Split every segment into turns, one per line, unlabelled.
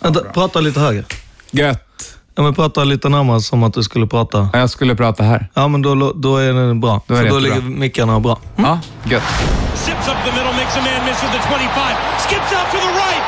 Vänta, prata lite högre.
Gött.
Ja, men prata lite närmare som att du skulle prata.
Ja, Jag skulle prata här.
Ja, men då, då är det bra.
Då är det
För då
jättebra.
ligger mickarna bra.
Ja, gött.
Zips up the middle, makes a man miss with the 25. Skips out to the right,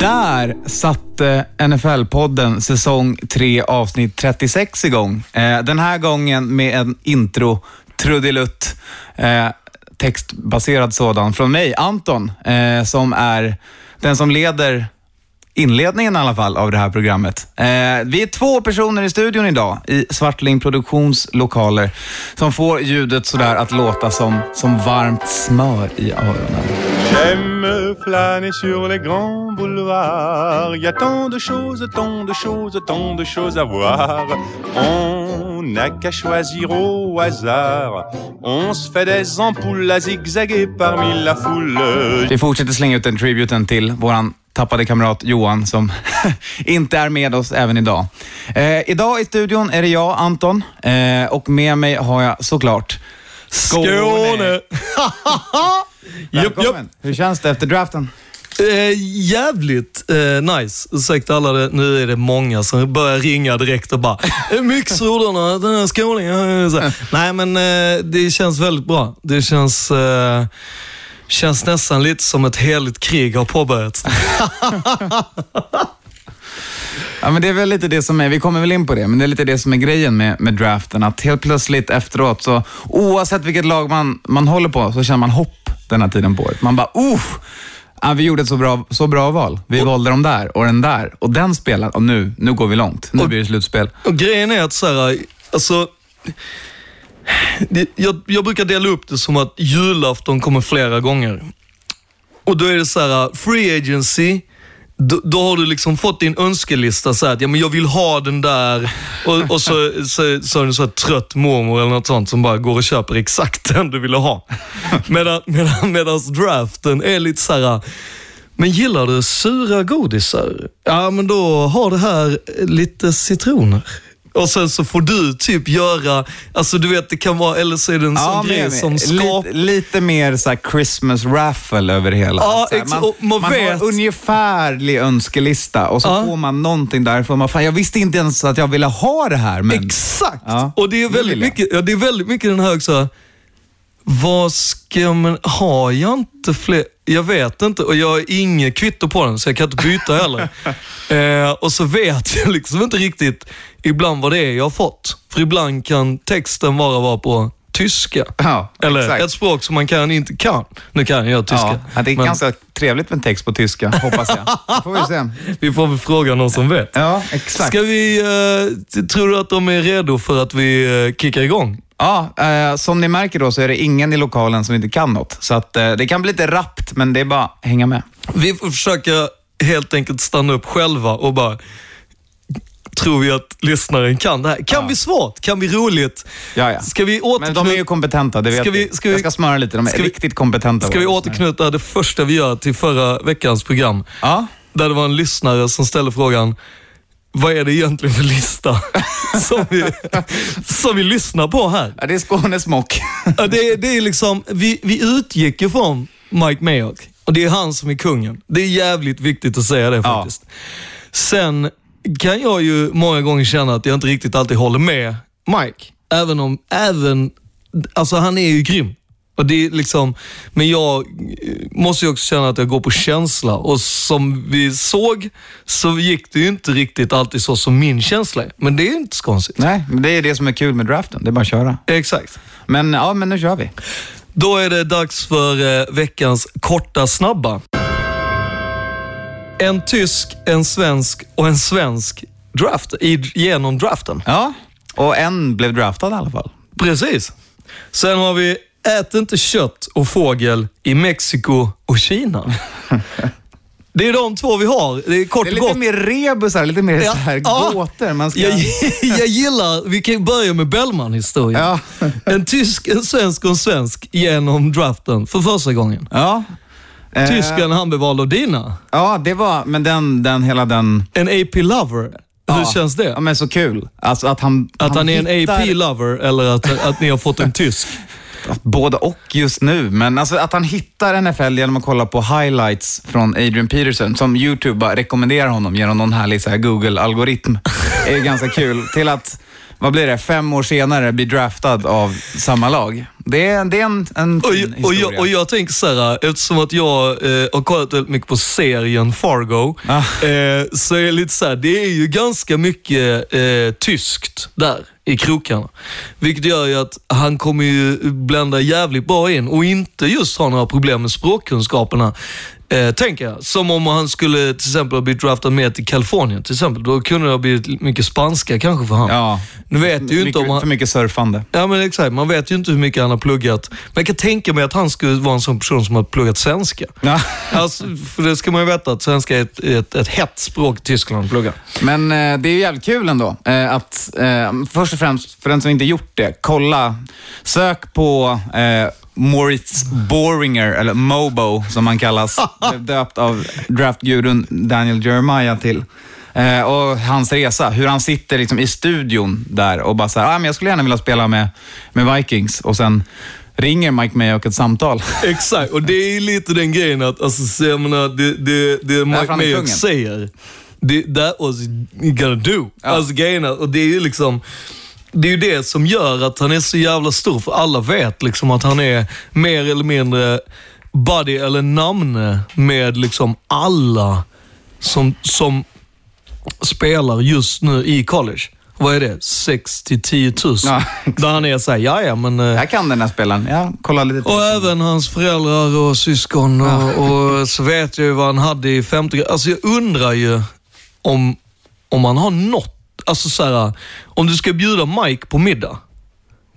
Där satte NFL-podden säsong 3 avsnitt 36 igång. Eh, den här gången med en intro, trudelutt, eh, textbaserad sådan från mig, Anton, eh, som är den som leder inledningen i alla fall av det här programmet. Eh, vi är två personer i studion idag i Svartling Produktions lokaler som får ljudet sådär att låta som, som varmt smör i öronen.
J'aime flâner sur les grands boulevards. Y a tant de choses, tant de choses, tant de choses à voir. On n'a qu'à choisir au hasard. On se fait des ampoules à zigzaguer parmi la foule.
Vi fortsätter slänga ut den tributen till våran tappade kamrat Johan som inte är med oss även idag. Eh, idag i studion är det jag, Anton, eh, och med mig har jag såklart
Skåne! Japp,
Välkommen. Hur känns det efter draften?
Eh, jävligt eh, nice. Ursäkta alla, det, nu är det många som börjar ringa direkt och bara "Eh, Myxrodarna, den här skåningen. eh, så. Nej, men eh, det känns väldigt bra. Det känns, eh, känns nästan lite som ett heligt krig har påbörjats.
Ja, men det är väl lite det som är, vi kommer väl in på det, men det är lite det som är grejen med, med draften. Att helt plötsligt efteråt, så oavsett vilket lag man, man håller på, så känner man hopp den här tiden på året. Man bara, uff! Ja, vi gjorde ett så bra, så bra val. Vi valde de där och den där och den spelar och nu, nu går vi långt. Nu
Och-
blir det slutspel.
Och grejen är att så här, alltså, det, jag, jag brukar dela upp det som att julafton kommer flera gånger. Och då är det så här, free agency, då, då har du liksom fått din önskelista så här, att ja, men jag vill ha den där och, och så, så, så är det så här trött mormor eller något sånt som bara går och köper exakt den du ville ha. Medan, medan, medans draften är lite så här, men gillar du sura godisar? Ja, men då har det här lite citroner. Och sen så får du typ göra, alltså du vet det kan vara, eller så är det en sån grej som
lite,
skapar...
lite mer så Christmas raffle över hela.
Ja,
här, man,
man
man har ungefärlig önskelista och så
Ja.
får man någonting därifrån. Man, fan, jag visste inte ens att jag ville ha det här. Men...
Exakt!
Ja,
och det är, väldigt mycket, ja, det är väldigt mycket den här också, vad ska man, har jag inte fler, jag vet inte och jag har inget kvitto på den så jag kan inte byta heller. eh, och så vet jag liksom inte riktigt ibland vad det är jag har fått. För ibland kan texten bara vara på tyska.
Ja,
Eller
exakt.
ett språk som man kan inte kan. Nu kan jag tyska.
Ja, det är
men
ganska trevligt med text på tyska, hoppas jag. Det får vi se.
Vi får väl fråga någon som vet.
Ja, exakt.
Ska vi, eh, tror du att de är redo för att vi eh, kickar igång?
Ja, eh, som ni märker då så är det ingen i lokalen som inte kan något. Så att, eh, det kan bli lite rappt, men det är bara att hänga med.
Vi får försöka helt enkelt stanna upp själva och bara, tror vi att lyssnaren kan det här? Kan
Ja.
bli svårt? Kan bli roligt?
Ja, ja.
Ska vi
Men de är ju kompetenta, det vet
Ska vi-
vi.
ska vi-
Jag ska smöra lite, de är
vi-
riktigt kompetenta.
ska vi återknyta det första vi gör till förra veckans program?
Ja,
Där det var en lyssnare som ställde frågan, vad är det egentligen för lista som vi, som vi lyssnar på här?
Ja, det är Skånes mock.
Ja, det, det är liksom, vi, vi utgick ju från Mike Mayock och det är han som är kungen. Det är jävligt viktigt att säga det
Ja.
faktiskt. Sen kan jag ju många gånger känna att jag inte riktigt alltid håller med Mike. Även om, även, alltså han är ju grym. Och det är liksom, men jag eh, måste ju också känna att jag går på känsla. Och som vi såg så gick det ju inte riktigt alltid så som min känsla är. Men det är inte så konstigt.
Nej, men det är det som är kul med draften. Det är bara att köra.
Exakt.
Men ja, men nu kör vi.
Då är det dags för eh, veckans korta snabba. En tysk, en svensk och en svensk draft, i, genom draften.
Ja, och en blev draftad i alla fall.
Precis. Sen har vi Ät inte kött och fågel i Mexiko och Kina. Det är de två vi har. Det är kort
Det är
och
lite
gott.
mer rebusar, lite mer
Ja,
så här
ja.
gåtor. Man ska...
Jag, jag gillar, vi kan börja med Bellman-historien.
Ja.
En tysk, en svensk och en svensk genom draften för första gången.
Ja. Eh,
Tysken, han blev vald av dina.
Ja, det var, men den, den hela den...
En AP lover. Hur
ja.
känns det?
Ja, men så kul. Alltså att han...
Att han är en
hittar-
AP lover eller att, att ni har fått en tysk?
Både och just nu, men alltså att han hittar NFL genom att kolla på highlights från Adrian Peterson, som YouTube bara rekommenderar honom genom någon härlig Google-algoritm, är ganska kul. Till att, vad blir det, fem år senare bli draftad av samma lag. Det är, det är en, en
Och,
fin
och,
historia.
jag, och jag tänker så här, eftersom att jag eh, har kollat väldigt mycket på serien Fargo,
Ah.
eh, så är det lite så här, det är ju ganska mycket eh, tyskt där i krokarna. Vilket gör ju att han kommer ju blända jävligt bra in och inte just ha några problem med språkkunskaperna. Eh, tänker jag. Som om han skulle till exempel ha blivit draftad med till Kalifornien till exempel. Då kunde det ha blivit mycket spanska kanske för honom.
Ja.
Nu vet jag ju inte om han...
För mycket surfande.
Ja men exakt, man vet ju inte hur mycket han har pluggat. Men jag kan tänka mig att han skulle vara en sån person som har pluggat svenska.
Ja.
Alltså, för det ska man ju veta att svenska är ett, ett, ett hett språk i Tyskland att plugga.
Men eh, det är ju jävligt kul ändå. Eh, att, eh, först och främst, för den som inte gjort det, kolla. Sök på eh, Moritz Boringer, eller Mobo som han kallas. Blev döpt av draftgurun Daniel Jeremiah till. Eh, och hans resa, hur han sitter liksom i studion där och bara så här, ah, men jag skulle gärna vilja spela med, med Vikings. Och sen ringer Mike Mayock ett samtal.
Exakt, och det är lite den grejen att, alltså, så jag menar, det, det, det Mike Mayock säger, det, that was gonna do.
Ja.
Alltså grejen och det är ju liksom, det är ju det som gör att han är så jävla stor, för alla vet liksom att han är mer eller mindre buddy eller namne med liksom alla som, som spelar just nu i college. Vad är det? 6 till 10 000.
Ja,
Där han är såhär, ja ja men... eh,
Jag kan den här spelaren. Ja, kolla lite
och även hans föräldrar och syskon och, och så vet jag ju vad han hade i femte Alltså jag undrar ju om, om han har något, alltså så här, om du ska bjuda Mike på middag.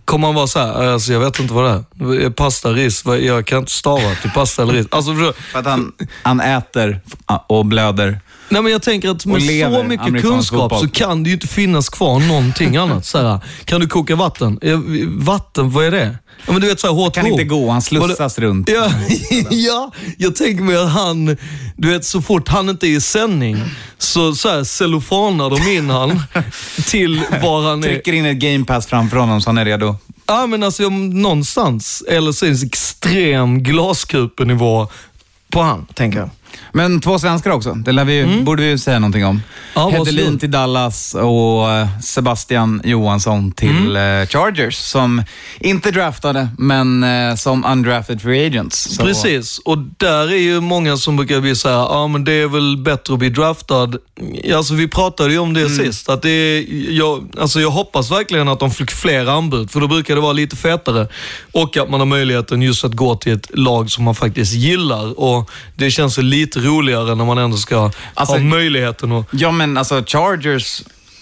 Kommer han vara så här, äh, alltså jag vet inte vad det är. Pasta, ris, jag kan inte stava till pasta eller ris. Alltså, för,
För att han, han äter och blöder
nej men jag tänker att med
lever
så mycket kunskap
fotboll.
så kan det ju inte finnas kvar någonting annat. Så här, kan du koka vatten? Eh, Vatten, vad är det? Ja, men du vet så här, hårt
Kan inte gå, han slussas runt.
Ja, ja, jag tänker mig att han, du vet så fort han inte är i sändning så, så här, cellofanar de in han till var han är.
Trycker in ett game pass framför honom så han är redo.
Ja men alltså någonstans, eller så är det extrem glaskupenivå på han, tänker jag.
Men två svenskar också. Det lär vi, ju- borde vi ju säga någonting om.
Mm. Ja,
Hedelin till Dallas och eh, Sebastian Johansson till
Mm.
eh, Chargers. Som inte draftade, men eh, som undrafted free agents. Så,
Precis, och där är ju många som brukar bli så här, ja men det är väl bättre att bli draftad. Alltså vi pratade ju om det
Mm.
sist, att det är, jag, alltså jag hoppas verkligen att de fick fler anbud, för då brukar det vara lite fetare. Och att man har möjligheten just att gå till ett lag som man faktiskt gillar. Och Det känns ju lite roligare när man ändå ska
Alltså-
ha möjligheten att...
Ja, men alltså Chargers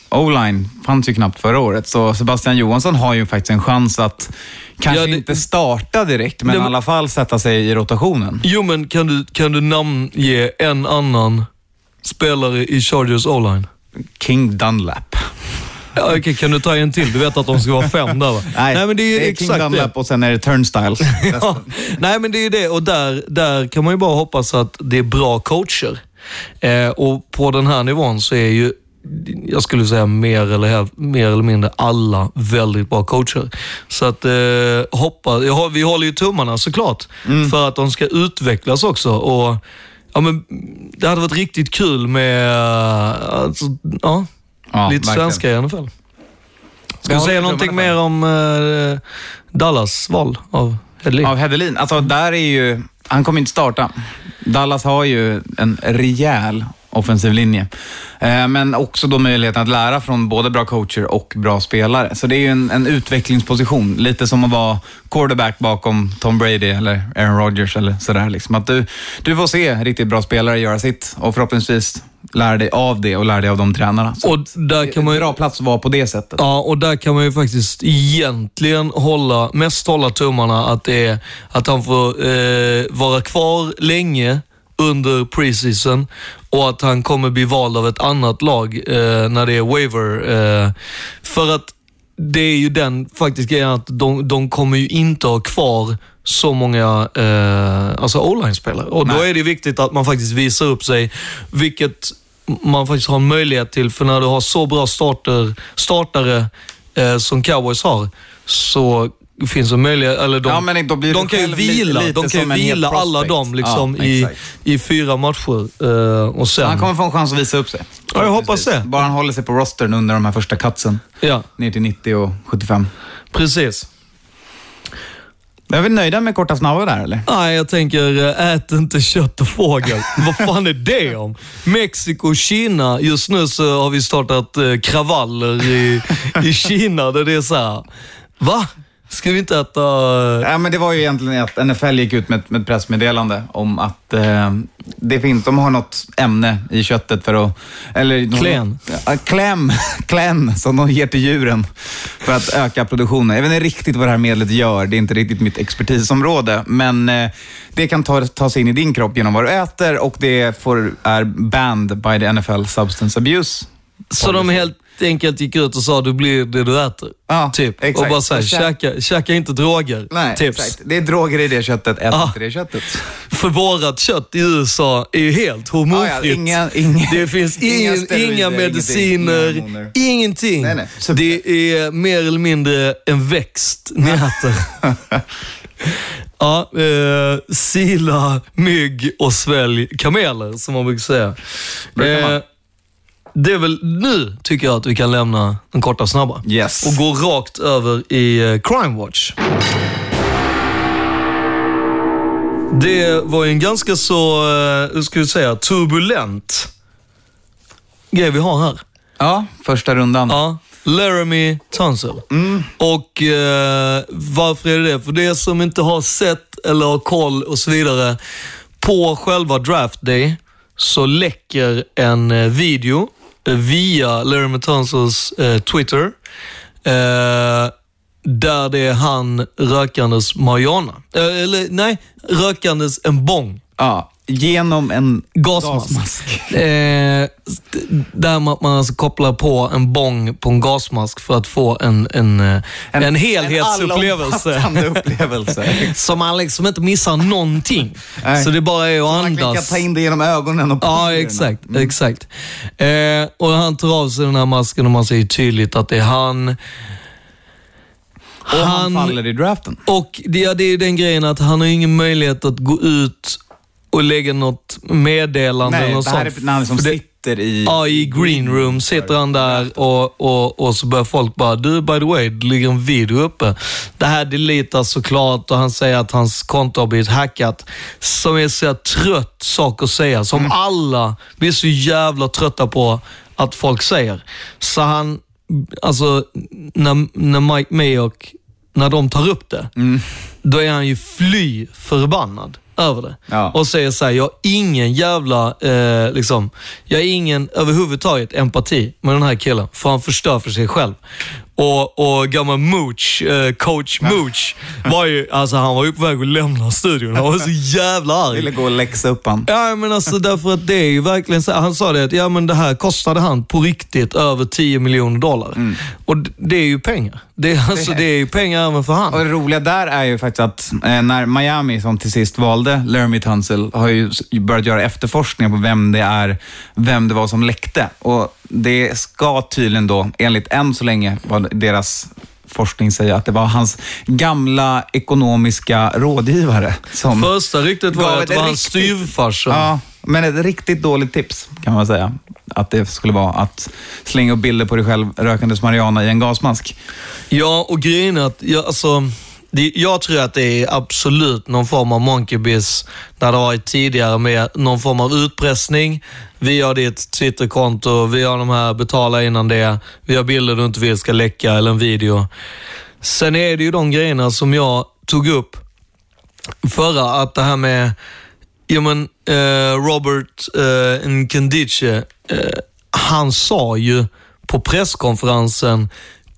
O-line fanns ju knappt förra året, så Sebastian Johansson har ju faktiskt en chans att kanske
Ja, det-
inte starta direkt, men
Det-
i alla fall sätta sig i rotationen.
Jo, men kan du, kan du namnge en annan spelare i Chargers O-line?
King Dunlap.
Ja, okej, kan du ta en till? Du vet att de ska vara fem där va? men det är,
King
exakt det.
Dunlap och sen är det Turnstiles.
Ja, nej men det är det och där, där kan man ju bara hoppas att det är bra coacher. Eh, och på den här nivån så är ju, jag skulle säga mer eller, mer eller mindre alla väldigt bra coacher. Så att eh, hoppas, jag, vi håller ju tummarna såklart för att de ska utvecklas också. Och, ja, men, det hade varit riktigt kul med eh, alltså, ja,
Ja,
lite
verkligen.
svenska i alla fall. Ska du säga någonting mer om eh, Dallas val av Hedley?
Av Hedelin. Alltså, där är ju... Han kommer inte starta. Dallas har ju en rejäl offensiv linje. Eh, men också då möjligheten att lära från både bra coacher och bra spelare. Så det är ju en, en utvecklingsposition. Lite som att vara quarterback bakom Tom Brady eller Aaron Rodgers eller sådär. Liksom. Att du, du får se riktigt bra spelare göra sitt och förhoppningsvis lära dig av det och lära dig av de tränarna. Så
Och där kan man
en
ju...
bra plats att vara på det sättet.
Ja, och där kan man ju faktiskt egentligen hålla, mest hålla tummarna att, det är, att han får eh, vara kvar länge under preseason och att han kommer bli vald av ett annat lag eh, när det är waiver. Eh, för att det är ju den faktiskt grejen att de, de kommer ju inte ha kvar så många eh, alltså o-line-spelare. Och då
Nej.
är det viktigt att man faktiskt visar upp sig, vilket man faktiskt har en möjlighet till. För när du har så bra starter, startare eh, som cowboys har, så finns det möjlighet, eller de,
Ja, men då blir
de kan ju vila, de kan ju
en
vila alla dem liksom
Ja,
i, i fyra matcher. Eh, och sen,
Han kommer få en chans att visa upp sig.
Ja, jag hoppas det.
Bara han håller sig på rostern under de här första cutsen.
Ja,
Ner till 90 och 75.
precis.
Är vi nöjda med korta snabba där eller?
Nej, jag tänker eh, ät inte kött och fågel. Vad fan är det om? Mexiko och Kina. Just nu så har vi startat eh, kravaller i, i Kina där det är så här. Va? Ska vi inte äta...
Ja, men det var ju egentligen att NFL gick ut med, med ett pressmeddelande om att eh, det finns, de har något ämne i köttet för att... Eller,
Klen.
Ja, kläm. Klen som de ger till djuren för att öka produktionen. Jag vet inte riktigt vad det här medlet gör. Det är inte riktigt mitt expertisområde. Men eh, det kan ta, ta sig in i din kropp genom vad du äter och det får, är banned by the NFL Substance Abuse.
Så de helt enkelt gick ut och sa du blir det du äter.
Ja,
typ.
exakt.
Och bara såhär, käka, käka inte droger.
Nej,
Tips.
exakt. Det är droger i det köttet. Ät
Ah.
inte det köttet.
För vårat kött i USA är ju helt hormonfritt.
Ah, ja, inga- inga-
det finns
inga
ingen,
steroider,
inga mediciner,
ingenting, inga
ingenting.
Nej, nej.
Det är mer eller mindre en växt ni äter. ja, eh, sila, mygg och svälj kameler, som man brukar säga. Eh, det är väl nu, tycker jag, att vi kan lämna den korta snabba.
Yes.
Och gå rakt över i eh, Crime Watch. Det var ju en ganska så, eh, hur ska vi säga, turbulent grej vi har här.
Ja, första rundan.
Ja, Laramie Tunsil. Och eh, varför är det det? För det som inte har sett eller har koll och så vidare. På själva draft day så läcker en eh, video via Larry Matanzas eh, Twitter. Eh, där det är han rökandes marijuana. Eh, eller nej, rökandes en bong.
Ja, genom en
Gasmask.
gasmask.
Eh, där man, man alltså kopplar på en bong på en gasmask för att få en, en, en, en helhetsupplevelse.
allomfattande upplevelse.
Så man liksom inte missar någonting.
Nej.
Så det bara är att
Man kan
andas.
ta in det genom ögonen och
Ja, exakt. exakt. Eh, och han tar av sig den här masken och man ser tydligt att det är han.
Och han, faller i draften.
Och det, ja, det är den grejen att han har ingen möjlighet att gå ut och lägga något meddelande
Nej,
eller något
det här
sånt.
är när han
För det-
sitter i...
Ja, i green room sitter han där och, och, och så börjar folk bara, du by the way, det ligger en video uppe. Det här deletas såklart och han säger att hans konto har blivit hackat. Som är så jävla trött sak att säga, som
Mm.
alla blir så jävla trötta på att folk säger. Så han, alltså när, när Mike Mayock, när de tar upp det,
Mm.
då är han ju fly förbannad över det.
Ja.
Och säger så här, jag har ingen jävla, eh, liksom, jag har ingen överhuvudtaget empati med den här killen, för han förstör för sig själv. Och, och gammal Mooch, eh, coach Mooch, var ju, alltså han var ju på väg att lämna studion. Han var så jävla arg.
ville gå och läxa upp han.
Ja, men alltså därför att det är ju verkligen så Han sa det att ja, men det här kostade han på riktigt över 10 miljoner dollar.
Mm.
Och det är ju pengar. Det är, alltså, det är ju pengar även för han.
Och det roliga där är ju faktiskt att eh, när Miami, som till sist valde Laramie Tunsil, har ju börjat göra efterforskningar på vem det är, vem det var som läckte. Och det ska tydligen då, enligt än så länge, vad deras forskning säger, att det var hans gamla ekonomiska rådgivare som...
Första ryktet var att det var hans styvfarsa.
Ja, men ett riktigt dåligt tips kan man säga. Att det skulle vara att slänga upp bilder på dig själv rökandes marijuana i en gasmask.
Ja, och grejen är att, ja, alltså, det, jag tror att det är absolut någon form av monkey biz där det har varit tidigare med någon form av utpressning. Vi har ditt Twitterkonto, vi har de här betala innan det, vi har bilder du inte vill ska läcka eller en video. Sen är det ju de grejerna som jag tog upp förra, att det här med ja, men, eh, Robert eh, Nkendiche, eh, han sa ju på presskonferensen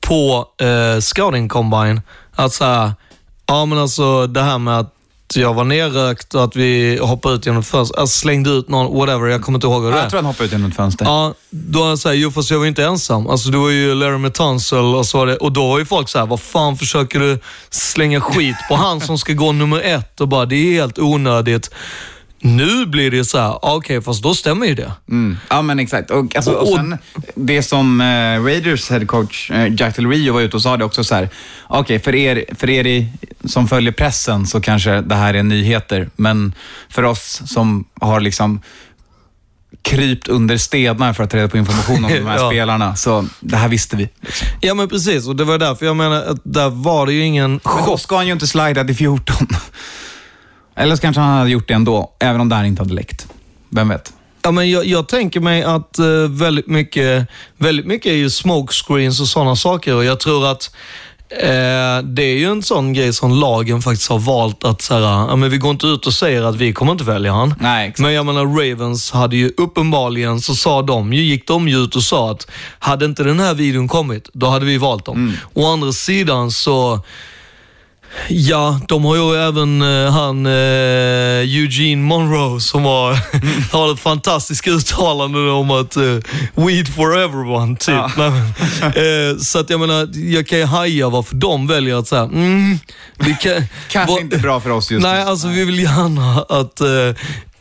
på eh, Scouting Combine att så här, ja men alltså det här med att jag var nerrökt och att vi hoppade ut genom ett fönster, alltså slängde ut någon, whatever, jag kommer inte ihåg vad det
Jag
är.
tror han hoppade ut genom ett fönster.
Ja, då han säger, jo fast jag var inte ensam. Alltså du var ju Larry Metanzel och så var det. Och då var ju folk så här, vad fan försöker du slänga skit på han som ska gå nummer ett? Och bara, det är helt onödigt. Nu blir det så här, okej fast då stämmer ju det.
Mm. Ja, men exakt. Och, alltså, och
Och-
sen, det som eh, Raiders headcoach eh, Jack Del Rio var ute och sa det också så här. Okej, för er, för er i, som följer pressen så kanske det här är nyheter, men för oss som har liksom krypt under stenar för att ta reda på information om de här
Ja.
spelarna, så det här visste vi. Liksom.
Ja men precis, och det var därför jag menar att där var det ju ingen
Men då
chock.
ska han ju inte slida till 14. Eller så kanske han hade gjort det ändå, även om det här inte hade läckt. Vem vet?
Ja, men jag, jag tänker mig att eh, väldigt, mycket, väldigt mycket är ju smokescreens och sådana saker och jag tror att eh, det är ju en sån grej som lagen faktiskt har valt att så här, ja, men vi går inte ut och säger att vi kommer inte välja han.
Nej, exakt.
Men jag menar Ravens hade ju uppenbarligen, så sa de, ju gick de ju ut och sa att hade inte den här videon kommit, då hade vi valt dem.
Mm.
Å andra sidan så Ja, de har ju även eh, han eh, Eugene Monroe som har, har ett fantastiskt uttalande om att eh, weed for everyone, typ.
Ja.
Nej, men, eh, så att jag menar, jag kan ju haja varför de väljer att säga, mm,
Kanske
vad-
inte bra för oss just
Nej,
nu.
alltså vi vill gärna att eh,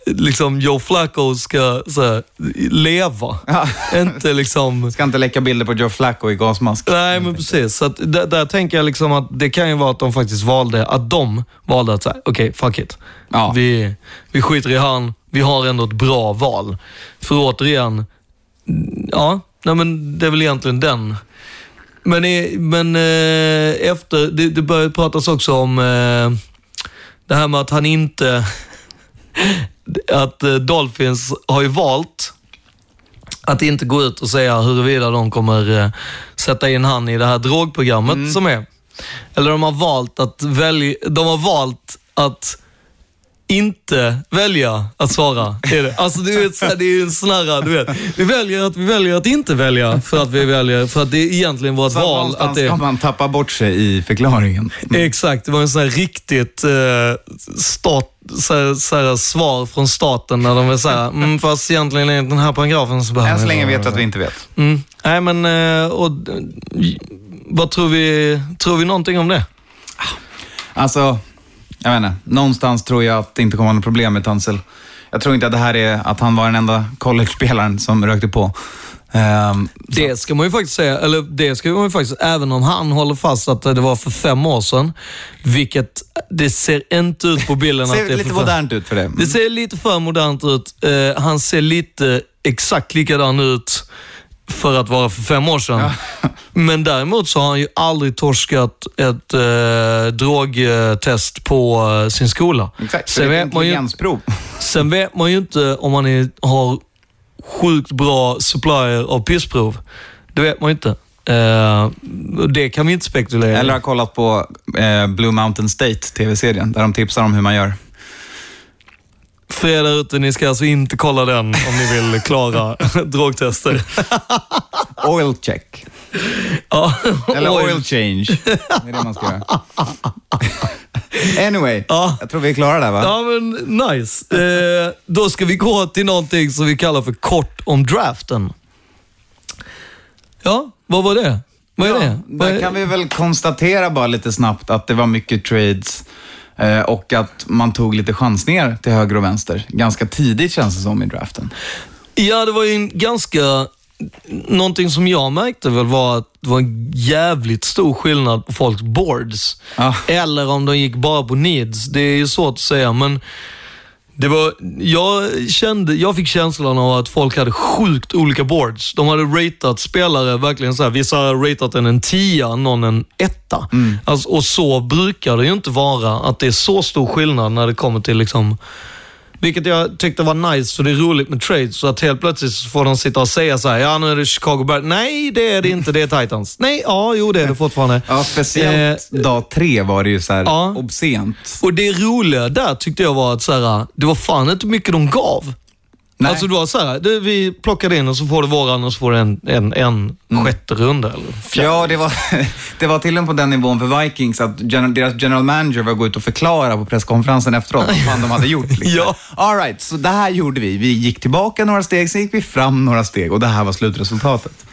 liksom Joe Flacco ska här, leva.
Ja.
Inte liksom...
Ska inte läcka bilder på Joe Flacco i gasmask.
Nej, men precis. Så att där, där tänker jag liksom att det kan ju vara att de faktiskt valde, att de valde att säga, okej, fuck it.
Ja.
Vi, vi skiter i han, vi har ändå ett bra val. För återigen, ja, nej men det är väl egentligen den. Men, men eh, efter, det, det började pratas också om eh, det här med att han inte, att eh, Dolphins har ju valt att inte gå ut och säga huruvida de kommer eh, sätta in han i det här drogprogrammet som är. Eller de har valt att välja, de har valt att inte välja att svara. Är det. Alltså du vet, så här, det är ju en sån här, du vet. Vi väljer att vi väljer att inte välja för att vi väljer, för att det är egentligen vårt
Så
val. Att det,
ska man tappa bort sig i förklaringen.
Exakt, det var en sån här riktigt eh, stat, så här, så här, svar från staten när de var såhär, mm, fast egentligen enligt den här paragrafen så behöver
Än så länge vet vi att vi inte vet.
Mm. Nej men, eh, och, vad tror vi, tror vi någonting om det?
Alltså, jag vet inte. Någonstans tror jag att det inte kommer vara något problem med Tansel. Jag tror inte att det här är att han var den enda college-spelaren som rökte på. Ehm,
Det ska man ju faktiskt säga, eller det ska man ju faktiskt, även om han håller fast att det var för fem år sedan, vilket det ser inte ut på bilden att det
ser
är
lite
för fem.
modernt ut för det.
Det ser lite för modernt ut. Eh, han ser lite exakt likadan ut för att vara för fem år sedan. Men däremot så har han ju aldrig torskat ett eh, drogtest på eh, sin skola.
Exakt,
Sen vet, man ju, sen vet man ju inte om man är, har sjukt bra supplier av pissprov. Det vet man ju inte. Eh, det kan vi inte spekulera.
Eller har kollat på eh, Blue Mountain State, tv-serien, där de tipsar om hur man gör.
För där ute, ni ska alltså inte kolla den om ni vill klara drogtester.
Oil check.
Ja,
Eller oil change. Det är det man ska göra. Anyway,
Ja.
jag tror vi är klara där va?
Ja, men nice. Eh, då ska vi gå till någonting som vi kallar för kort om draften. Ja, vad var det? Vad är det? Vad
Där
är...
kan vi väl konstatera bara lite snabbt att det var mycket trades och att man tog lite chansningar till höger och vänster. Ganska tidigt känns det som i draften.
Ja, det var ju en ganska... Någonting som jag märkte väl var att det var en jävligt stor skillnad på folks boards.
Ja.
Eller om de gick bara på needs. Det är ju svårt att säga, men Det var, jag, kände, jag fick känslan av att folk hade sjukt olika boards. De hade ratat spelare verkligen så här. Vissa hade ratat en en tia, någon en etta. Alltså, och så brukar det ju inte vara, att det är så stor skillnad när det kommer till liksom vilket jag tyckte var nice, för det är roligt med trades. Så att helt plötsligt får de sitta och säga så här, ja nu är det Chicago Bears. Nej, det är det inte. Det är Titans. Nej, ja, jo det är det fortfarande.
Ja, speciellt dag tre var det ju så här
ja.
obscent.
Och det roliga där tyckte jag var att så här, det var fan inte mycket de gav.
Nej.
Alltså det var så här, det, vi plockade in och så får du våran och så får du en, en, en sjätte runda. Eller fjärde.
Ja, det var, det var till och med på den nivån för Vikings att gen, deras general manager var gå ut och förklara på presskonferensen efteråt vad fan de hade gjort. Liksom.
Ja.
All right, så det här gjorde vi. Vi gick tillbaka några steg, sen gick vi fram några steg och det här var slutresultatet.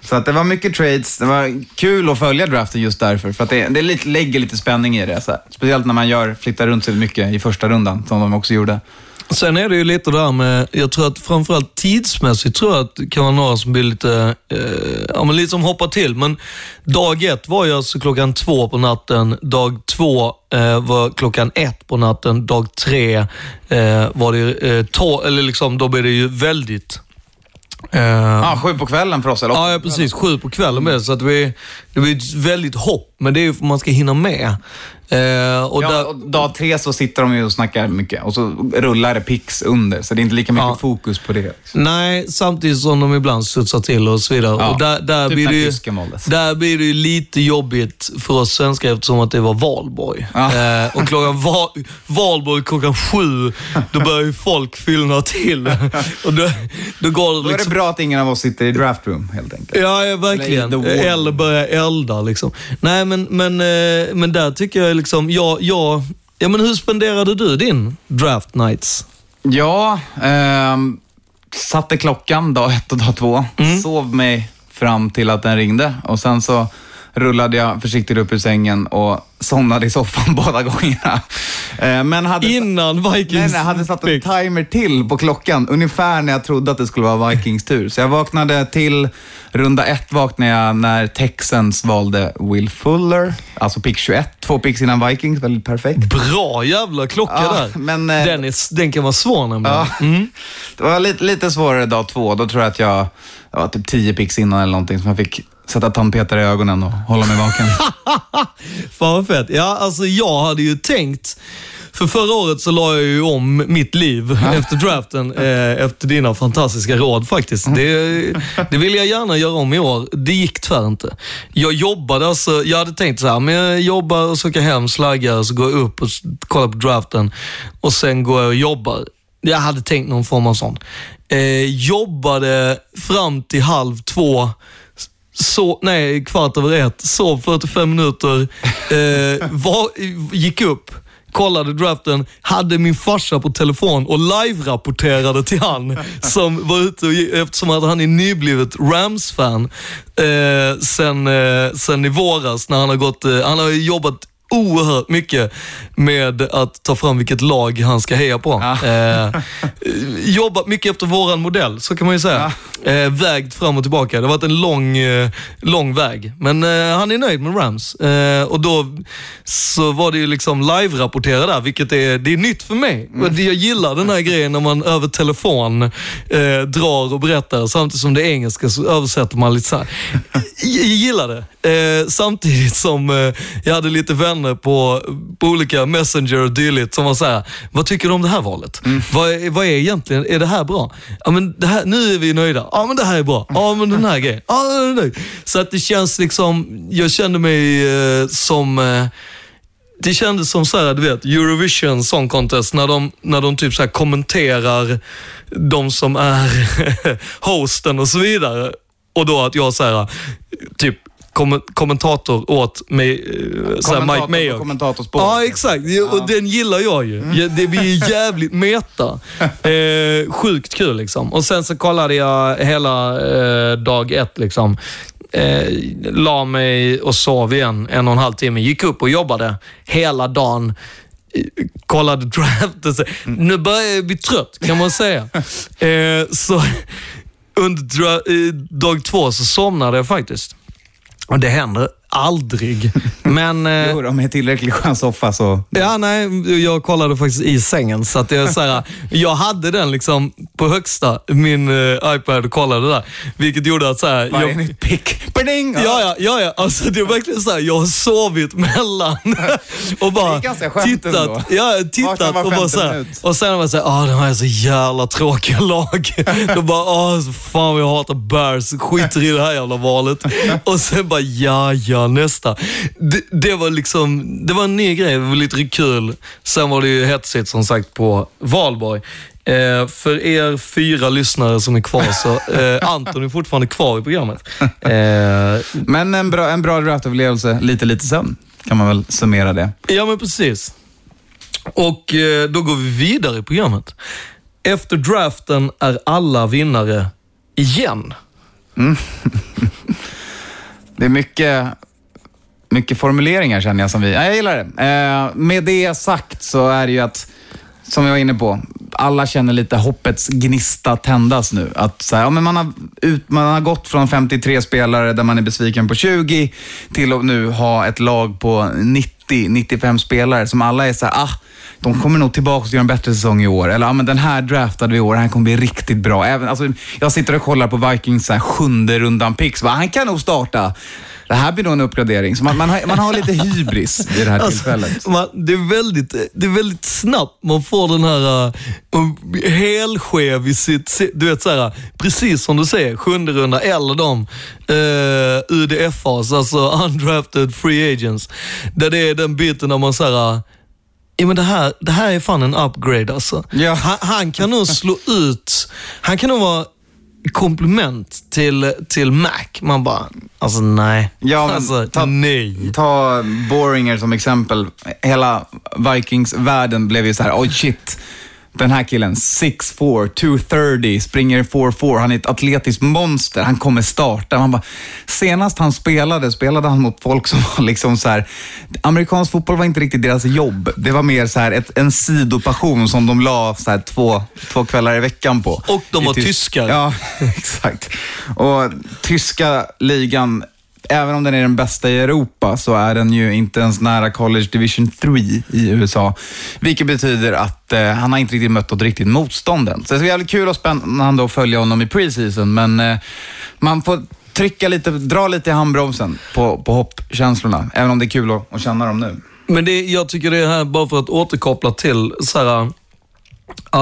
Så att det var mycket trades. Det var kul att följa draften just därför. För att det, det lite, lägger lite spänning i det. Så här. Speciellt när man gör, flyttar runt sig mycket i första rundan, som de också gjorde.
Sen är det ju lite där med, jag tror att framförallt tidsmässigt tror jag att det kan vara några som blir lite, eh, ja men lite som hoppar till. Men dag ett var ju alltså klockan två på natten, dag två eh, var klockan ett på natten, dag tre eh, var det eh, to- eller liksom, då blir det ju väldigt eh,
Ja, sju på kvällen för oss, eller?
Ja, ja, precis. Sju på kvällen med Så att det blir, det blir ett väldigt hopp, men det är ju för att man ska hinna med. Eh, och
Ja, och dag tre så sitter de ju och snackar mycket och så rullar det pix under, så det är inte lika mycket
Ja.
fokus på det.
Nej, samtidigt som de ibland studsar till och så vidare.
Ja,
och där, där,
typ
blir ju, där blir det ju lite jobbigt för oss svenskar eftersom att det var valborg.
Ja.
Eh, och klockan va, valborg klockan sju, då börjar ju folk fyllna till. och då, då går det
Då är
liksom...
det bra att ingen av oss sitter i draftroom, helt enkelt.
Ja, verkligen.
War.
Eller börja elda liksom. Nej, men, men, eh, men där tycker jag liksom, jag, jag, ja men hur spenderade du din draft nights?
Ja, ehm, satte klockan dag ett och dag två.
Mm.
Sov mig fram till att den ringde och sen så rullade jag försiktigt upp ur sängen och somnade i soffan båda gångerna. Eh, men hade...
Innan Vikings
Nej, nej, hade satt en timer till på klockan, ungefär när jag trodde att det skulle vara Vikings tur. Så jag vaknade till, runda ett vaknade jag när Texans valde Will Fuller, alltså pick 21, två picks innan Vikings, väldigt perfekt.
Bra jävla klocka
Ja,
där.
men, eh,
den, är, den kan vara svår nämligen.
Ja.
Mm.
Det var lite, lite svårare dag två. Då tror jag att jag, jag var typ tio pix innan eller någonting, som jag fick sätta tandpetare i ögonen och hålla mig vaken.
Fan vad fett. Ja, alltså jag hade ju tänkt, för förra året så la jag ju om mitt liv efter draften, eh, efter dina fantastiska råd faktiskt. Det, det vill jag gärna göra om i år. Det gick tyvärr inte. Jag jobbade alltså, jag hade tänkt så här, men jag jobbar och så åker jag hem, slaggar och så går jag upp och kollar på draften och sen går jag och jobbar. Jag hade tänkt någon form av sån. Eh, jobbade fram till halv två, så, nej, kvart över ett, sov 45 minuter, eh, var, gick upp, kollade draften, hade min farsa på telefon och live-rapporterade till han som var ute och, eftersom att han är nyblivet Rams-fan eh, sen, eh, sen i våras när han har gått, eh, han har jobbat oerhört mycket med att ta fram vilket lag han ska heja på.
Ja.
Eh, jobbat mycket efter våran modell, så kan man ju säga. Eh, vägt fram och tillbaka. Det har varit en lång, eh, lång väg. Men eh, han är nöjd med Rams. Eh, och då så var det ju liksom live-rapportera där, vilket är, det är nytt för mig. Det- Jag gillar den här grejen när man över telefon eh, drar och berättar, samtidigt som det är engelska så översätter man lite så här. Jag gillar det. Samtidigt som jag hade lite vänner på, på olika Messenger och dylikt som var så här, vad tycker du om det här valet? Vad, är, vad är egentligen, är det här bra? Ja, men det här, nu är vi nöjda. Ja, men det här är bra. Ja, men den här grejen. Ja. Så att det känns liksom, jag kände mig eh, som eh, det kändes som så här, du vet, Eurovision Song Contest, när de, när de typ så här kommenterar de som är hosten och så vidare. Och då att jag så här, typ kom, kommentator åt mig, eh, Mike
Kommentator på
Mayo.
kommentatorspåret.
Ja, exakt. Ja, Och den gillar jag ju. Ja, Det blir jävligt meta. Eh, sjukt kul liksom. Och sen så kollade jag hela eh, dag ett liksom. Eh, la mig och sov igen en och en halv timme. Gick upp och jobbade hela dagen. Eh, Kollade draften. Så, Nu börjar jag bli trött kan man säga. Eh, så under eh, dag två så somnade jag faktiskt. Och det händer aldrig. Men... eh,
Jo, är tillräckligt skön soffa så...
Ja, nej, jag kollade faktiskt i sängen. Så att jag, så här, jag hade den liksom på högsta, min eh, iPad, och kollade där. Vilket gjorde att så här,
Varje
jag,
nytt pick. Bading!
Ja, ja, ja, ja. Alltså, det är verkligen så här, jag har sovit mellan och bara
skönt ändå.
tittat. Ja, tittat och bara så här. Och sen var jag såhär, ah, de här är så jävla tråkiga lag. Då bara, ah, fan vad jag hatar Bears, skiter i det här jävla valet. Och sen bara, ja, ja, nästa. Det, det var liksom, det var en ny grej, det var lite kul. Sen var det ju hetsigt som sagt på valborg. Eh, för er fyra lyssnare som är kvar så, eh, Anton är fortfarande kvar i programmet. Eh,
Men en bra, en bra draftupplevelse, lite, lite sömn. Kan man väl summera det.
Ja, men precis. Och eh, då går vi vidare i programmet. Efter draften är alla vinnare igen.
Det är mycket, mycket formuleringar känner jag som vi... Ja, jag gillar det. Eh, med det sagt så är det ju att, som jag var inne på, alla känner lite hoppets gnista tändas nu. Att så här, ja, men man, har ut, man har gått från 53 spelare där man är besviken på 20 till att nu ha ett lag på 90-95 spelare som alla är så här, ah, de kommer nog tillbaka och göra en bättre säsong i år. Eller, ja, men den här draftade vi i år, den här kommer bli riktigt bra. Även, alltså, jag sitter och kollar på Vikings så här, sjunde rundan picks. Va? Han kan nog starta. Det här blir nog en uppgradering. Så man, man, har, man har lite hybris vid det här tillfället.
Alltså, man, det, är väldigt, det är väldigt snabbt man får den här uh, helskev i sitt... Du vet så här, precis som du säger, sjunde runda eller de uh, UDFAs, alltså undrafted free agents. Där det är den biten när man säger Ja, men det, här, det här är fan en upgrade alltså.
Ja.
Han, han kan nog slå ut, han kan nog vara komplement till, till Mac. Man bara, alltså nej.
Ja,
alltså,
ta-
nej.
Ta Boringer som exempel. Hela Vikings-världen blev ju så här, oj shit. Den här killen, 6'4", 230, springer 4'4", han är ett atletiskt monster, han kommer starta. Man bara, senast han spelade, spelade han mot folk som var liksom så här, amerikansk fotboll var inte riktigt deras jobb. Det var mer så här ett, en sidopassion som de la så här två, två kvällar i veckan på.
Och de var
tysk-
tyskar.
Ja, exakt. Och tyska ligan, även om den är den bästa i Europa, så är den ju inte ens nära College Division 3 i USA. Vilket betyder att eh, han har inte riktigt mött något riktigt motstånd än. Så det är jävligt kul och spännande att följa honom i preseason, men eh, man får trycka lite, dra lite i handbromsen på, på hoppkänslorna, även om det är kul att, att känna dem nu.
Men det, jag tycker det är här, bara för att återkoppla till så här,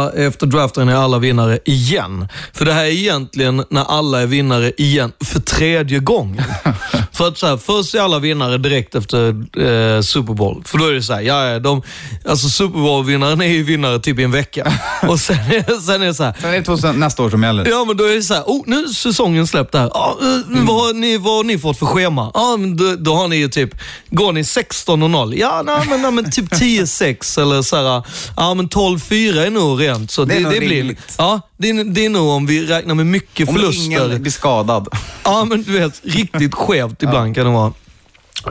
efter draften är alla vinnare igen. För det här är egentligen när alla är vinnare igen för tredje gången. för att så här, först är alla vinnare direkt efter eh, Super Bowl. För då är det så här, ja, de, alltså Super Bowl-vinnaren är ju vinnare typ i en vecka. Och sen, är- sen är det så här,
Sen är det 2000, nästa år som gäller.
Ja, men då är det så här, oh, nu är säsongen släppt här. Ja, eh, vad, har ni, vad har ni fått för schema? Ja, men då, då har ni ju typ, går ni 16 och 0? Ja, nej, men, nej, men typ 10-6 eller så här, ja men 12-4 är nog rent. Så
Det
det,
är nog
det, blir,
rimligt.
ja, det, är, det är nog om vi räknar med mycket
Om
förluster.
ingen blir skadad.
Ja, men du vet, riktigt skevt ibland kan det vara.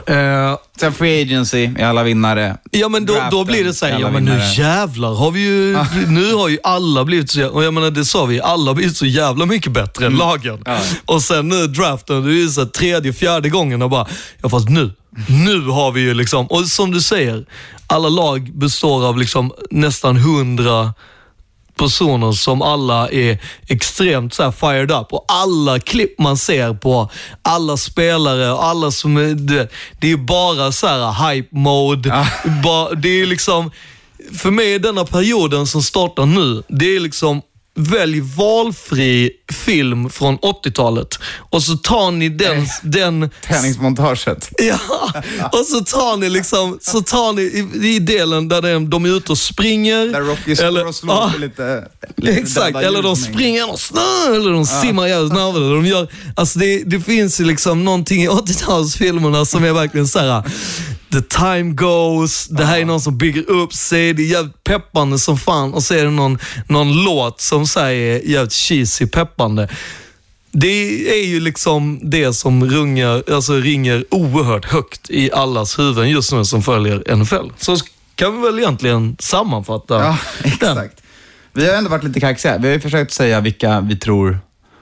Eh,
Sen free agency är alla vinnare.
Ja men då, då
Draften,
blir det så här,
alla
ja men nu
vinnare.
jävlar har vi ju, nu har ju alla blivit så, och jag menar det sa vi, alla har blivit så jävla mycket bättre än lagen.
Mm. Ja.
Och sen nu draften, det är ju så här, tredje, fjärde gången och bara, ja fast nu, nu har vi ju liksom, och som du säger, alla lag består av liksom nästan hundra personer som alla är extremt så här fired up. Och alla klipp man ser på alla spelare och alla som är... Det, det är bara så här hype mode.
Ja.
Ba, det är liksom... För mig är denna perioden som startar nu, det är liksom Välj valfri film från 80-talet och så tar ni den, den
Träningsmontaget.
Ja, och så tar ni liksom, så tar ni i, i delen där de, de är ute och springer.
Där Rocky står och slår
ja,
lite, lite
Exakt, eller de springer och snö, eller de simmar jävligt snabbare. De gör, alltså det, det finns ju liksom någonting i 80-talsfilmerna som är verkligen så här. The time goes, det här är någon som bygger upp sig, det är jävligt peppande som fan och så är det någon, någon låt som säger jävligt cheesy peppande. Det är ju liksom det som rungar, alltså ringer oerhört högt i allas huvuden just nu som följer NFL. Så kan vi väl egentligen sammanfatta
Ja,
den.
exakt. Vi har ändå varit lite kaxiga. Vi har ju försökt säga vilka vi tror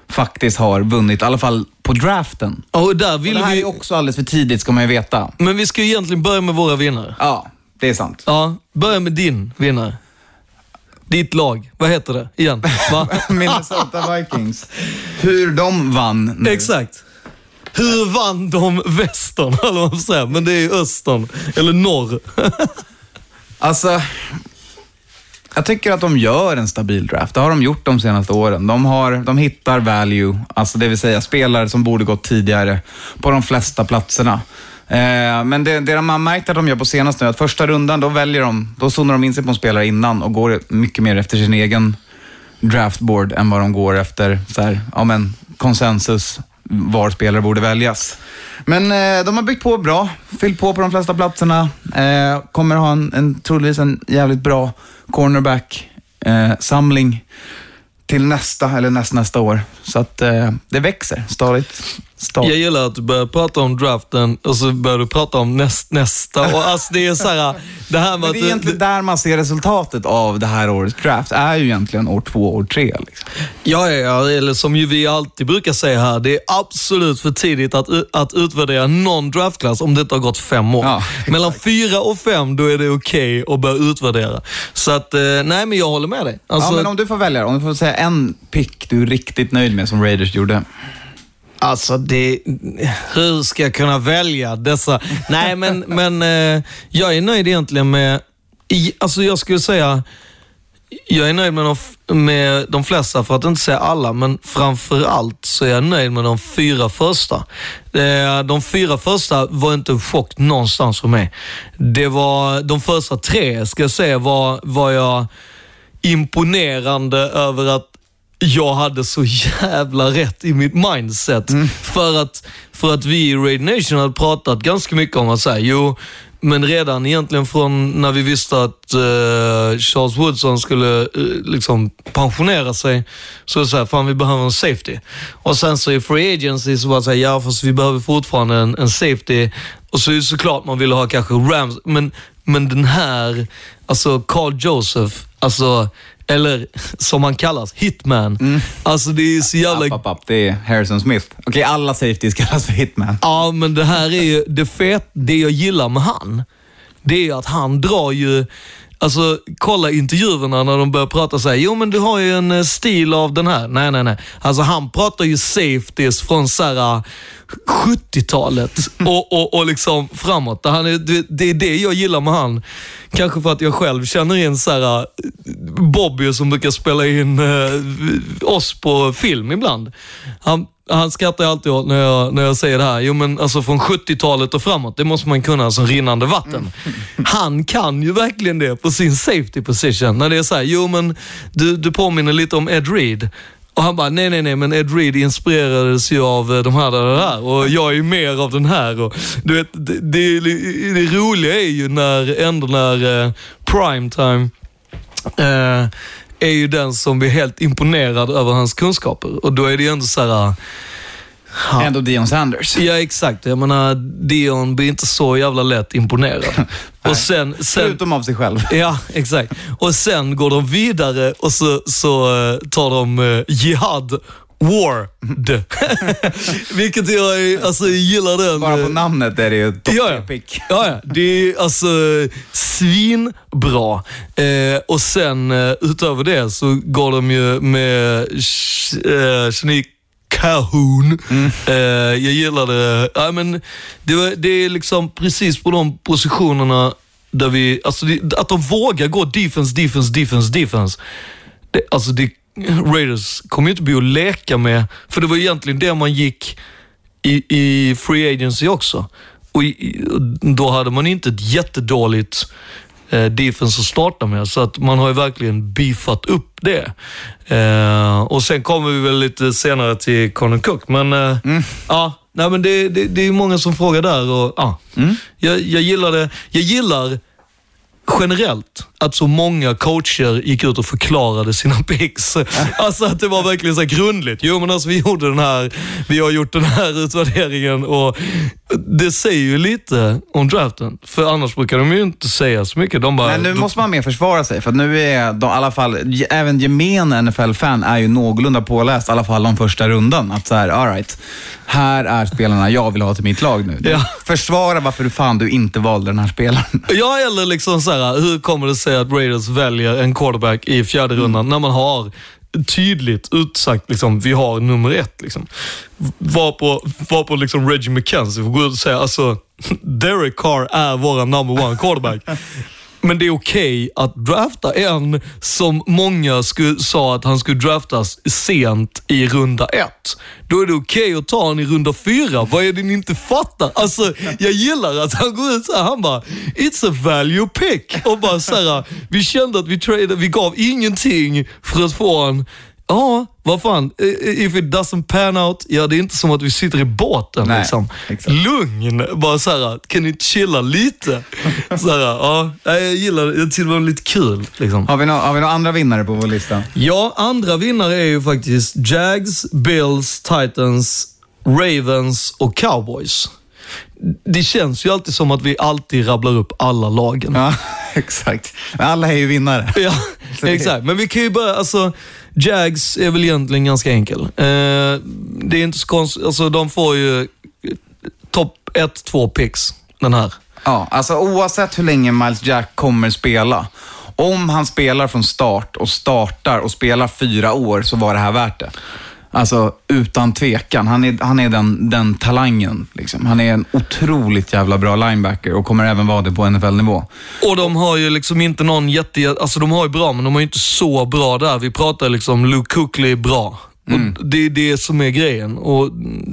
faktiskt har vunnit, i alla fall på draften.
Och där
Och
vill
det här
vi...
är också alldeles för tidigt ska man ju veta.
Men vi ska ju egentligen börja med våra vinnare.
Ja, det är sant.
Ja, börja med din vinnare. Ditt lag. Vad heter det igen? Va?
Minnesota Vikings. Hur de vann nu.
Exakt. Hur vann de västern, eller vad man säga. Men det är ju östern, eller norr.
Alltså, jag tycker att de gör en stabil draft. Det har de gjort de senaste åren. De, har, de hittar value, alltså det vill säga spelare som borde gått tidigare på de flesta platserna. Eh, men det, det de har märkt att de gör på senaste nu, att första rundan, då väljer de, då zonar de in sig på en spelare innan och går mycket mer efter sin egen draftboard än vad de går efter så här, ja, men, konsensus var spelare borde väljas. Men eh, de har byggt på bra, fyllt på på de flesta platserna. Eh, kommer ha en, en troligtvis en jävligt bra cornerback-samling eh, till nästa eller nästnästa år. Så att eh, det växer stadigt stadigt.
Jag gillar att du börjar prata om draften och så börjar du prata om näst, nästa. Och alltså det är så här, det här med
Men
att...
det är egentligen där man ser resultatet av det här årets draft, är ju egentligen år två, år tre. Liksom.
Ja, ja, ja, eller som ju vi alltid brukar säga här, det är absolut för tidigt att, att utvärdera någon draftklass om det inte har gått fem år.
Ja.
Mellan fyra och fem, då är det okej att börja utvärdera. Så att, eh, nej men jag håller med dig. Alltså,
ja, men om du får välja, om du får säga en pick du är riktigt nöjd med som Raiders gjorde.
Alltså, det, hur ska jag kunna välja dessa? Nej, men, men eh, jag är nöjd egentligen med... Alltså jag skulle säga, jag är nöjd med de, med de flesta, för att inte säga alla, men framför allt så är jag nöjd med de fyra första. Eh, De fyra första var inte en chock någonstans för mig. Det var de första tre, ska jag säga, var, var jag imponerande över att jag hade så jävla rätt i mitt mindset. För, att, för att vi i Raid Nation hade pratat ganska mycket om att säga, jo, men redan egentligen från när vi visste att eh, Charles Woodson skulle eh, liksom pensionera sig, så var det så här, fan vi behöver en safety. Och sen så i Free Agency så var det så här, ja fast vi behöver fortfarande en, en safety. Och så är det såklart man ville ha kanske Rams, men, men den här, alltså Carl Joseph, alltså eller som han kallas, Hitman. Alltså det är så jävla...
App, app, app, det är Harrison Smith. Okej, alla safeties kallas för hitman.
Ja, men det här är ju det fet, det jag gillar med han. Det är att han drar ju, alltså kolla intervjuerna när de börjar prata så här, jo men du har ju en eh, stil av den här. Nej, nej, nej. Alltså han pratar ju safeties från så här 70-talet och, och, och liksom framåt. Han är, det, är det jag gillar med han. Kanske för att jag själv känner in så här eh, Bobby som brukar spela in eh, oss på film ibland. Han, han skrattar alltid åt när jag, när jag säger det här. Jo men alltså från 70-talet och framåt, det måste man kunna som rinnande vatten. Han kan ju verkligen det på sin safety position. När det är så här, jo men du, du påminner lite om Ed Reed. Och han bara, nej nej nej, men Ed Reed inspirerades ju av eh, de här, där, där, där och jag är ju mer av den här. Och, du vet, det, det, det roliga är ju när, ändå när eh, primetime eh, är ju den som blir helt imponerad över hans kunskaper. Och då är det ju ändå så här... Ja.
Ändå Dion Sanders.
Ja, exakt. Jag menar, Dion blir inte så jävla lätt imponerad. och sen, sen,
Förutom av sig själv.
Ja, exakt. Och sen går de vidare och så, så eh, tar de uh, Jihad Ward. Vilket jag alltså, gillar den.
Bara på
eh,
namnet är det ju topp
Ja, ja. Ja, ja. Det är alltså svinbra. Eh, och sen eh, utöver det så går de ju med eh, Shanique Calhoun. Eh, jag gillar det. Ja, men det, var- det är liksom precis på de positionerna där vi, alltså det, att de vågar gå defense, defense, defense, defense. Det, alltså det, Raiders kommer ju inte bli att leka med, för det var egentligen det man gick i, i Free Agency också. Och i, då hade man inte ett jättedåligt eh, defense att starta med, så att man har ju verkligen beefat upp det. Eh, och sen kommer vi väl lite senare till Connor Cook, men eh, ja, nej, men det, det, det är många som frågar där och ja, jag, jag gillar det. Jag gillar generellt att så många coacher gick ut och förklarade sina picks. Alltså att det var verkligen så grundligt. Jo men alltså vi gjorde den här, vi har gjort den här utvärderingen och det säger ju lite om draften. För annars brukar de ju inte säga så mycket. De bara,
Men nu måste man mer försvara sig, för nu är de, i alla fall, även gemene NFL-fan är ju någorlunda påläst, i alla fall om första rundan. Att så här, all right, här är spelarna jag vill ha till mitt lag nu.
Ja.
Försvara varför du fan du inte valde den här spelaren.
Ja, eller liksom så här, hur kommer det sig att Raiders väljer en quarterback i fjärde rundan när man har tydligt utsagt, liksom, vi har nummer ett. Liksom. Var på, var på liksom Reggie McKenzie får gå ut och säga, alltså, Derek Carr är våra number one quarterback. Men det är okej att drafta en som många skulle, sa att han skulle draftas sent i runda ett. Då är det okej att ta honom i runda fyra. Vad är det ni inte fattar? Alltså, jag gillar att han går ut såhär han bara, it's a value pick. Och bara såhär, vi kände att vi tradade, vi gav ingenting för att få honom Ja, vad fan. If it doesn't pan out, ja det är inte som att vi sitter i båten.
Nej,
liksom.
exakt.
Lugn. Bara så här, kan ni chilla lite? Så här, ja, jag gillar det. Jag tycker det var lite kul. Liksom.
Har vi, några, har vi några andra vinnare på vår lista?
Ja, andra vinnare är ju faktiskt Jags, Bills, Titans, Ravens och Cowboys. Det känns ju alltid som att vi alltid rabblar upp alla lagen.
Ja, exakt. Men alla är ju vinnare.
Ja, exakt. Men vi kan ju börja, alltså, Jags är väl egentligen ganska enkel. Eh, det är inte så konstigt, alltså de får ju topp 1-2 picks den här.
Ja, alltså oavsett hur länge Miles Jack kommer spela. Om han spelar från start och startar och spelar fyra år så var det här värt det. Alltså utan tvekan. Han är, han är den, den talangen. Liksom. Han är en otroligt jävla bra linebacker och kommer även vara det på NFL-nivå.
Och de har ju liksom inte någon jätte... Alltså de har ju bra, men de har ju inte så bra där. Vi pratar liksom, Luke Kuechly är bra. Och det är det som är grejen. Och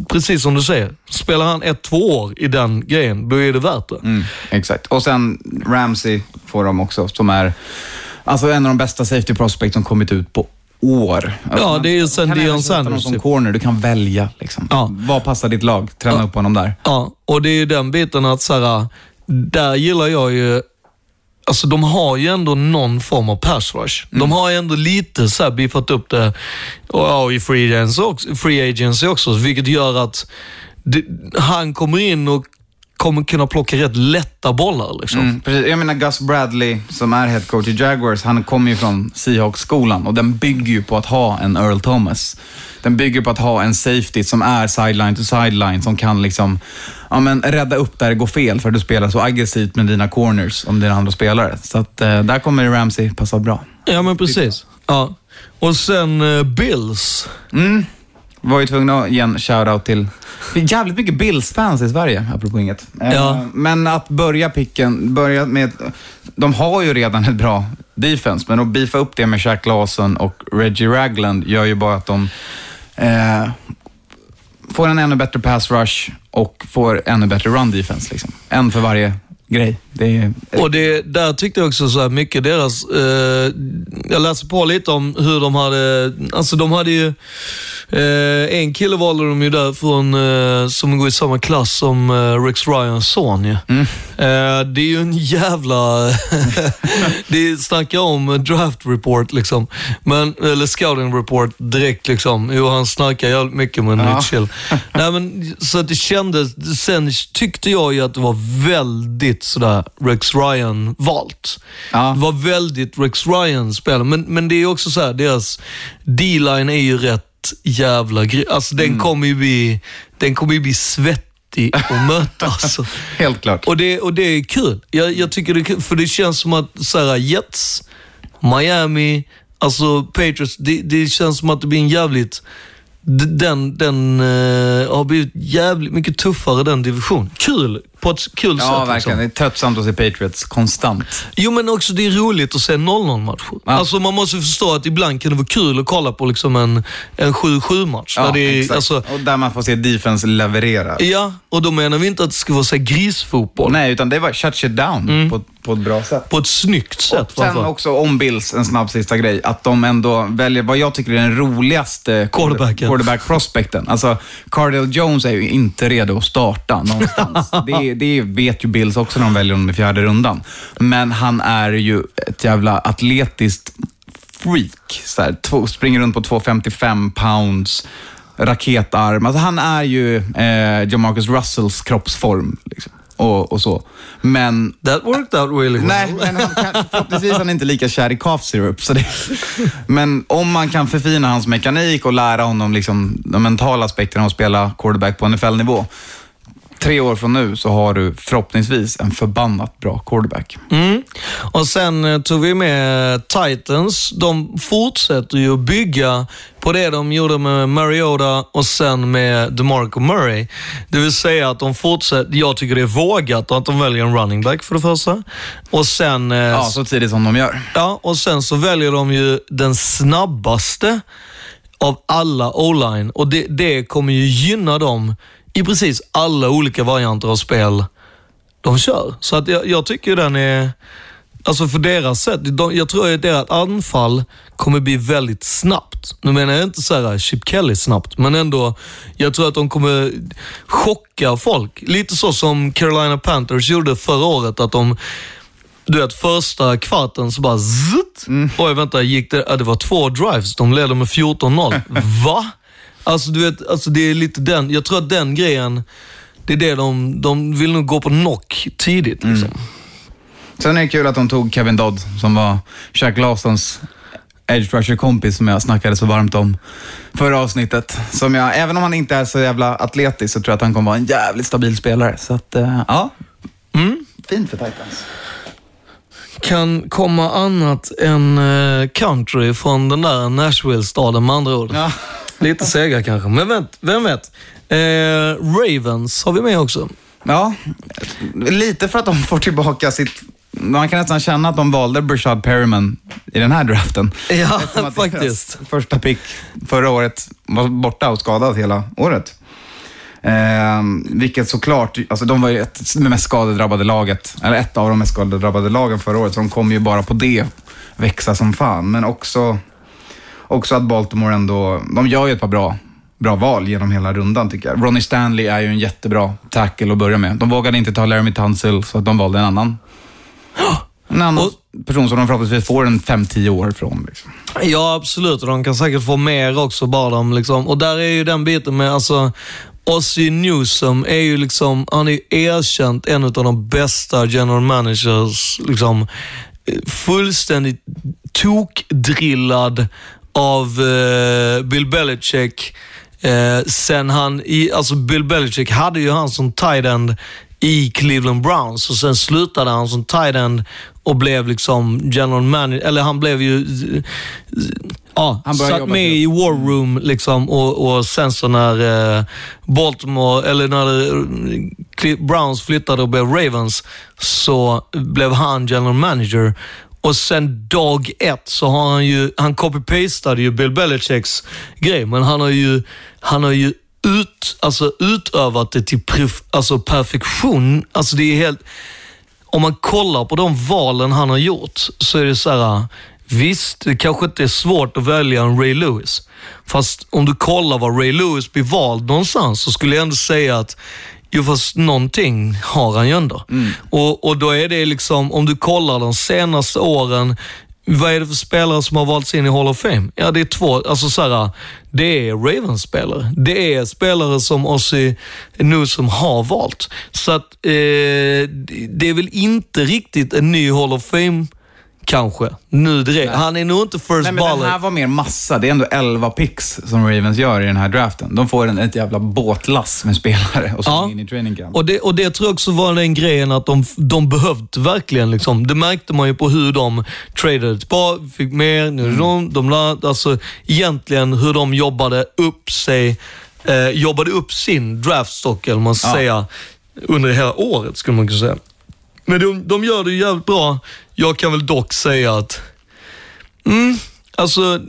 precis som du säger, spelar han ett, två år i den grejen, då är det värt det.
Mm, exakt. Och sen Ramsey får de också, som är alltså en av de bästa safety prospects som kommit ut på år. Alltså,
Ja, det är ju sen
sätta
Sanders,
som
typ.
corner. Du kan välja. Liksom.
Ja.
Vad passar ditt lag? Träna
Ja.
upp honom där.
Ja, och det är ju den biten att så här, där gillar jag ju, alltså de har ju ändå någon form av pass rush. De har ju ändå lite så här biffat upp det och, ja, i free agency, också, free agency också, vilket gör att det, han kommer in och kommer kunna plocka rätt lätta bollar. Liksom.
Mm, precis. Jag menar Gus Bradley, som är head coach i Jaguars, han kommer ju från Seahawks-skolan och den bygger ju på att ha en Earl Thomas. Den bygger på att ha en safety som är sideline to sideline, som kan liksom, ja, men, rädda upp där det går fel, för att du spelar så aggressivt med dina corners om dina andra spelare. Så att, eh, där kommer Ramsey passa bra.
Ja, men precis. Ja. Och sen eh, Bills.
Mm. Var ju tvungna att ge en shoutout till... Jävligt mycket Bills-fans i Sverige, apropå inget. Eh,
Ja.
Men att börja picken, börja med... De har ju redan ett bra defense, men att beefa upp det med Shaq Lawson och Reggie Ragland gör ju bara att de eh, får en ännu bättre pass rush och får ännu bättre run defense. Liksom. En för varje grej. Det
Och det, där tyckte jag också så här mycket deras... Eh, jag läste på lite om hur de hade... Alltså de hade ju... Eh, en kille valde de ju där från, eh, som går i samma klass som eh, Rex Ryans son ju.
Mm.
Eh, det är ju en jävla... det snackar om draft report liksom. Men, eller scouting report direkt liksom. Jo, han snackar jävligt mycket med
Ja.
Nate Chill. Nej, men, så att det kändes... Sen tyckte jag ju att det var väldigt sådär Rex Ryan-valt.
Ja.
Det var väldigt Rex Ryan-spel. Men, men det är också så här, deras D-line är ju rätt jävla gre- Alltså den kommer ju bli, den kommer ju bli svettig att möta. Alltså.
helt klart.
Och, det, och det är kul. Jag, jag tycker det är kul, för det känns som att så här, Jets, Miami, alltså Patriots, det, det känns som att det blir en jävligt... Den, den eh, har blivit jävligt mycket tuffare den division. Kul, på ett kul sätt.
Ja,
liksom.
verkligen. Det är tröttsamt att se Patriots konstant.
Jo, men också det är roligt att se 0-0-matcher.
Ja.
Alltså, man måste förstå att ibland kan det vara kul att kolla på liksom en, en 7-7-match.
Ja,
är, alltså,
och där man får se defense leverera.
ja, och då menar vi inte att det ska vara så grisfotboll.
Nej, utan det var shut shit down på, på ett bra sätt.
På ett snyggt sätt.
Och sen också om Bills, en snabb sista grej, att de ändå väljer vad jag tycker är den roligaste
Quarterbacken.
quarterback. Alltså, Cardell Jones är ju inte redo att starta någonstans. det, det vet ju Bills också när de väljer honom i fjärde rundan. Men han är ju ett jävla atletiskt freak. Så här, två, springer runt på 2,55 pounds. raketarm. Alltså han är ju eh, Jamarcus Russells kroppsform. Liksom. Och, och så. Men
That worked out really well.
Nej, men han kan, förhoppningsvis är han inte lika kär i cough syrup. Så det, men om man kan förfina hans mekanik och lära honom liksom, de mentala aspekterna av att spela quarterback på NFL-nivå. Tre år från nu så har du förhoppningsvis en förbannat bra quarterback.
Mm. Och sen eh, tog vi med Titans. De fortsätter ju att bygga på det de gjorde med Mariota och sen med DeMarco Murray. Det vill säga att de fortsätter, jag tycker det är vågat att de väljer en running back för det första. Och sen, eh,
Ja, så tidigt som de gör.
ja, och sen så väljer de ju den snabbaste av alla o-line och det, det kommer ju gynna dem i precis alla olika varianter av spel de kör. Så att jag, jag tycker den är... Alltså för deras sätt, de, jag tror att deras anfall kommer bli väldigt snabbt. Nu menar jag inte så här Chip Kelly snabbt, men ändå. Jag tror att de kommer chocka folk. Lite så som Carolina Panthers gjorde förra året, att de du vet, första kvarten så bara zzzt. Oj, vänta, gick det? Ja, det var två drives. De ledde med 14-0. Va? Alltså, du vet, alltså det är lite den, jag tror att den grejen, det är det de, de vill nog gå på knock tidigt. Liksom.
Sen är det kul att de tog Kevin Dodd, som var Shaq Lawsons edge rusher-kompis som jag snackade så varmt om förra avsnittet. Som jag, även om han inte är så jävla atletisk så tror jag att han kommer vara en jävligt stabil spelare. Så att, eh, ja. Fint för Titans.
Kan komma annat än eh, country från den där Nashville-staden med andra ord.
Ja.
Lite sega kanske, men vem, vem vet? Eh, Ravens har vi med också.
Ja, lite för att de får tillbaka sitt... Man kan nästan känna att de valde Brashad Perryman i den här draften.
Ja, faktiskt.
Första pick förra året var borta och skadad hela året. Eh, vilket såklart, alltså de var ju ett, det mest skadedrabbade laget, eller ett av de mest skadedrabbade lagen förra året, så de kommer ju bara på det växa som fan. Men också, också att Baltimore ändå, de gör ju ett par bra, bra val genom hela rundan tycker jag. Ronnie Stanley är ju en jättebra tackle att börja med. De vågade inte ta Laramie Tunsil, så att de valde en annan. En annan person som de förhoppningsvis får en 5-10 år från. Liksom.
Ja, absolut. Och de kan säkert få mer också bara de liksom. Och där är ju den biten med, alltså, Ozzy Newsome är ju liksom, han är ju erkänt en av de bästa general managers, liksom, eh, fullständigt tokdrillad av eh, Bill Belichick. Eh, sen han, i, alltså Bill Belichick hade ju han som tight end i Cleveland Browns och sen slutade han som tight end och blev liksom general manager, eller han blev ju Ja,
Han började
satt med
till-
i War Room liksom och, och sen så när eh, Baltimore, eller när eh, Browns flyttade och blev Ravens, så blev han general manager. Och sen dag ett så har han ju, han copy-pastade ju Bill Belichicks grej, men han har ju, han har ju ut, alltså utövat det till pref, alltså perfektion. Alltså det är helt, om man kollar på de valen han har gjort så är det så här. Visst, det kanske inte är svårt att välja en Ray Lewis. Fast om du kollar var Ray Lewis blir vald någonstans så skulle jag ändå säga att Jo, fast någonting har han ju ändå. Och, och då är det liksom, om du kollar de senaste åren, vad är det för spelare som har valts in i Hall of Fame? Ja, det är två. Alltså så här, det är Ravens-spelare. Det är spelare som Ozzy Newsome har valt. Så att eh, det är väl inte riktigt en ny Hall of Fame kanske, nu direkt. Han är nog inte first
Nej, men den här var mer massa. Det är ändå 11 picks som Ravens gör i den här draften. De får en, ett jävla båtlass med spelare och så
Ja.
in i training camp.
Och det, och det tror jag också var den grejen att de, de behövde verkligen. Liksom. Det märkte man ju på hur de tradade tillbaka, fick mer, nu är det de, de la, alltså egentligen hur de jobbade upp sig, eh, jobbade upp sin draftstock, eller man ska
Ja.
säga, under hela året skulle man kunna säga. Men de, de gör det jävligt bra. Jag kan väl dock säga att, mm, alltså,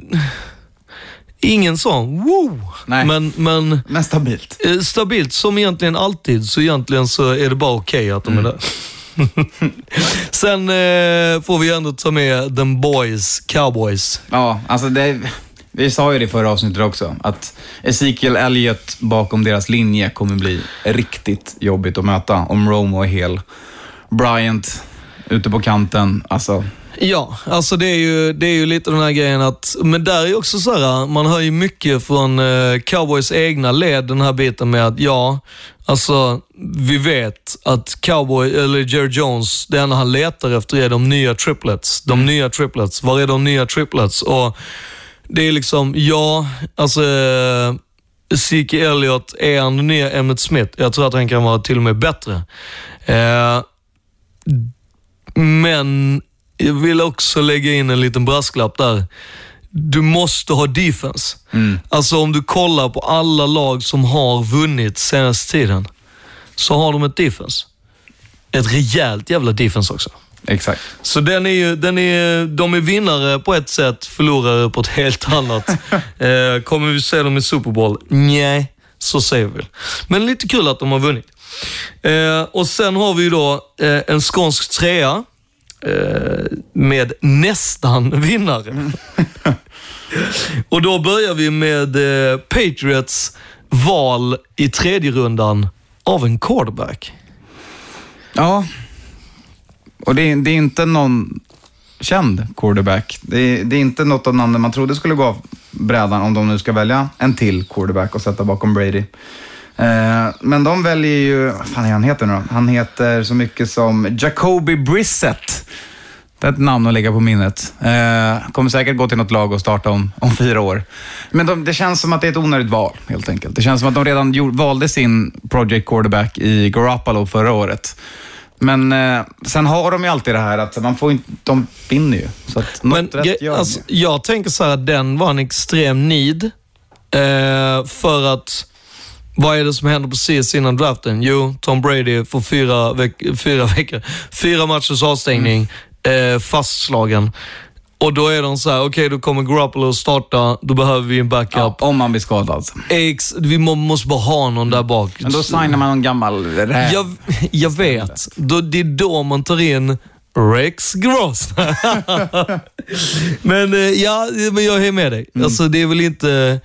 ingen sån wow.
Nej.
Men, men
Men stabilt.
Eh, Stabilt som egentligen alltid, så egentligen så är det bara okej att de är där. Sen eh, får vi ändå ta med them boys, cowboys.
Ja, alltså det, vi sa ju det i förra avsnittet också, att Ezekiel Elliott bakom deras linje kommer bli riktigt jobbigt att möta om Romo är hel. Bryant ute på kanten, alltså
Ja, alltså det är, ju, det är ju lite den här grejen att, men där är ju också så här, man hör ju mycket från eh, cowboys egna led den här biten med att ja, alltså vi vet att cowboy, eller Jerry Jones, det enda han letar efter är de nya triplets. De nya triplets. Var är de nya triplets? Och det är liksom, ja, alltså Zeke Elliott, är han den nya Emmitt Smith? Jag tror att han kan vara till och med bättre. Eh, men jag vill också lägga in en liten brasklapp där. Du måste ha defense. Alltså om du kollar på alla lag som har vunnit senaste tiden, så har de ett defense. Ett rejält jävla defense också.
Exakt.
Så den är ju, den är, de är vinnare på ett sätt, förlorare på ett helt annat. eh, kommer vi se dem i Super Bowl? Nej, så säger vi. Men lite kul att de har vunnit. Eh, och sen har vi ju då eh, en skånsk trea eh, med nästan vinnare. och då börjar vi med eh, Patriots val i tredje rundan av en quarterback.
Ja. Och det är, det är inte någon känd quarterback. Det är, det är inte något av namnen man trodde skulle gå av brädan om de nu ska välja en till quarterback och sätta bakom Brady. Eh, men de väljer ju, vad fan är han heter nu då? Han heter så mycket som Jacoby Brissett. Det är ett namn att lägga på minnet. Eh, kommer säkert gå till något lag och starta om, om fyra år. Men de, det känns som att det är ett onödigt val, helt enkelt. Det känns som att de redan gjorde, valde sin project quarterback i Garoppolo förra året. Men eh, sen har de ju alltid det här att man får inte, de vinner ju. Så att något
Men
rätt
ge-
gör
alltså, jag tänker så här att den var en extrem need. Eh, för att, vad är det som händer precis innan draften? Jo, Tom Brady får fyra, veck, fyra veckor, fyra matchers avstängning,
Mm.
eh, fastslagen. Och då är de så här, okej då kommer Garoppolo starta, då behöver vi en backup.
Ja, om man blir skadad.
Ex, vi må, måste bara ha någon där bak.
Men då signar man någon gammal räv.
Jag, jag vet. Då, det är då man tar in Rex Gross. men eh, ja, men jag är med dig.
Mm.
Alltså, det är väl inte...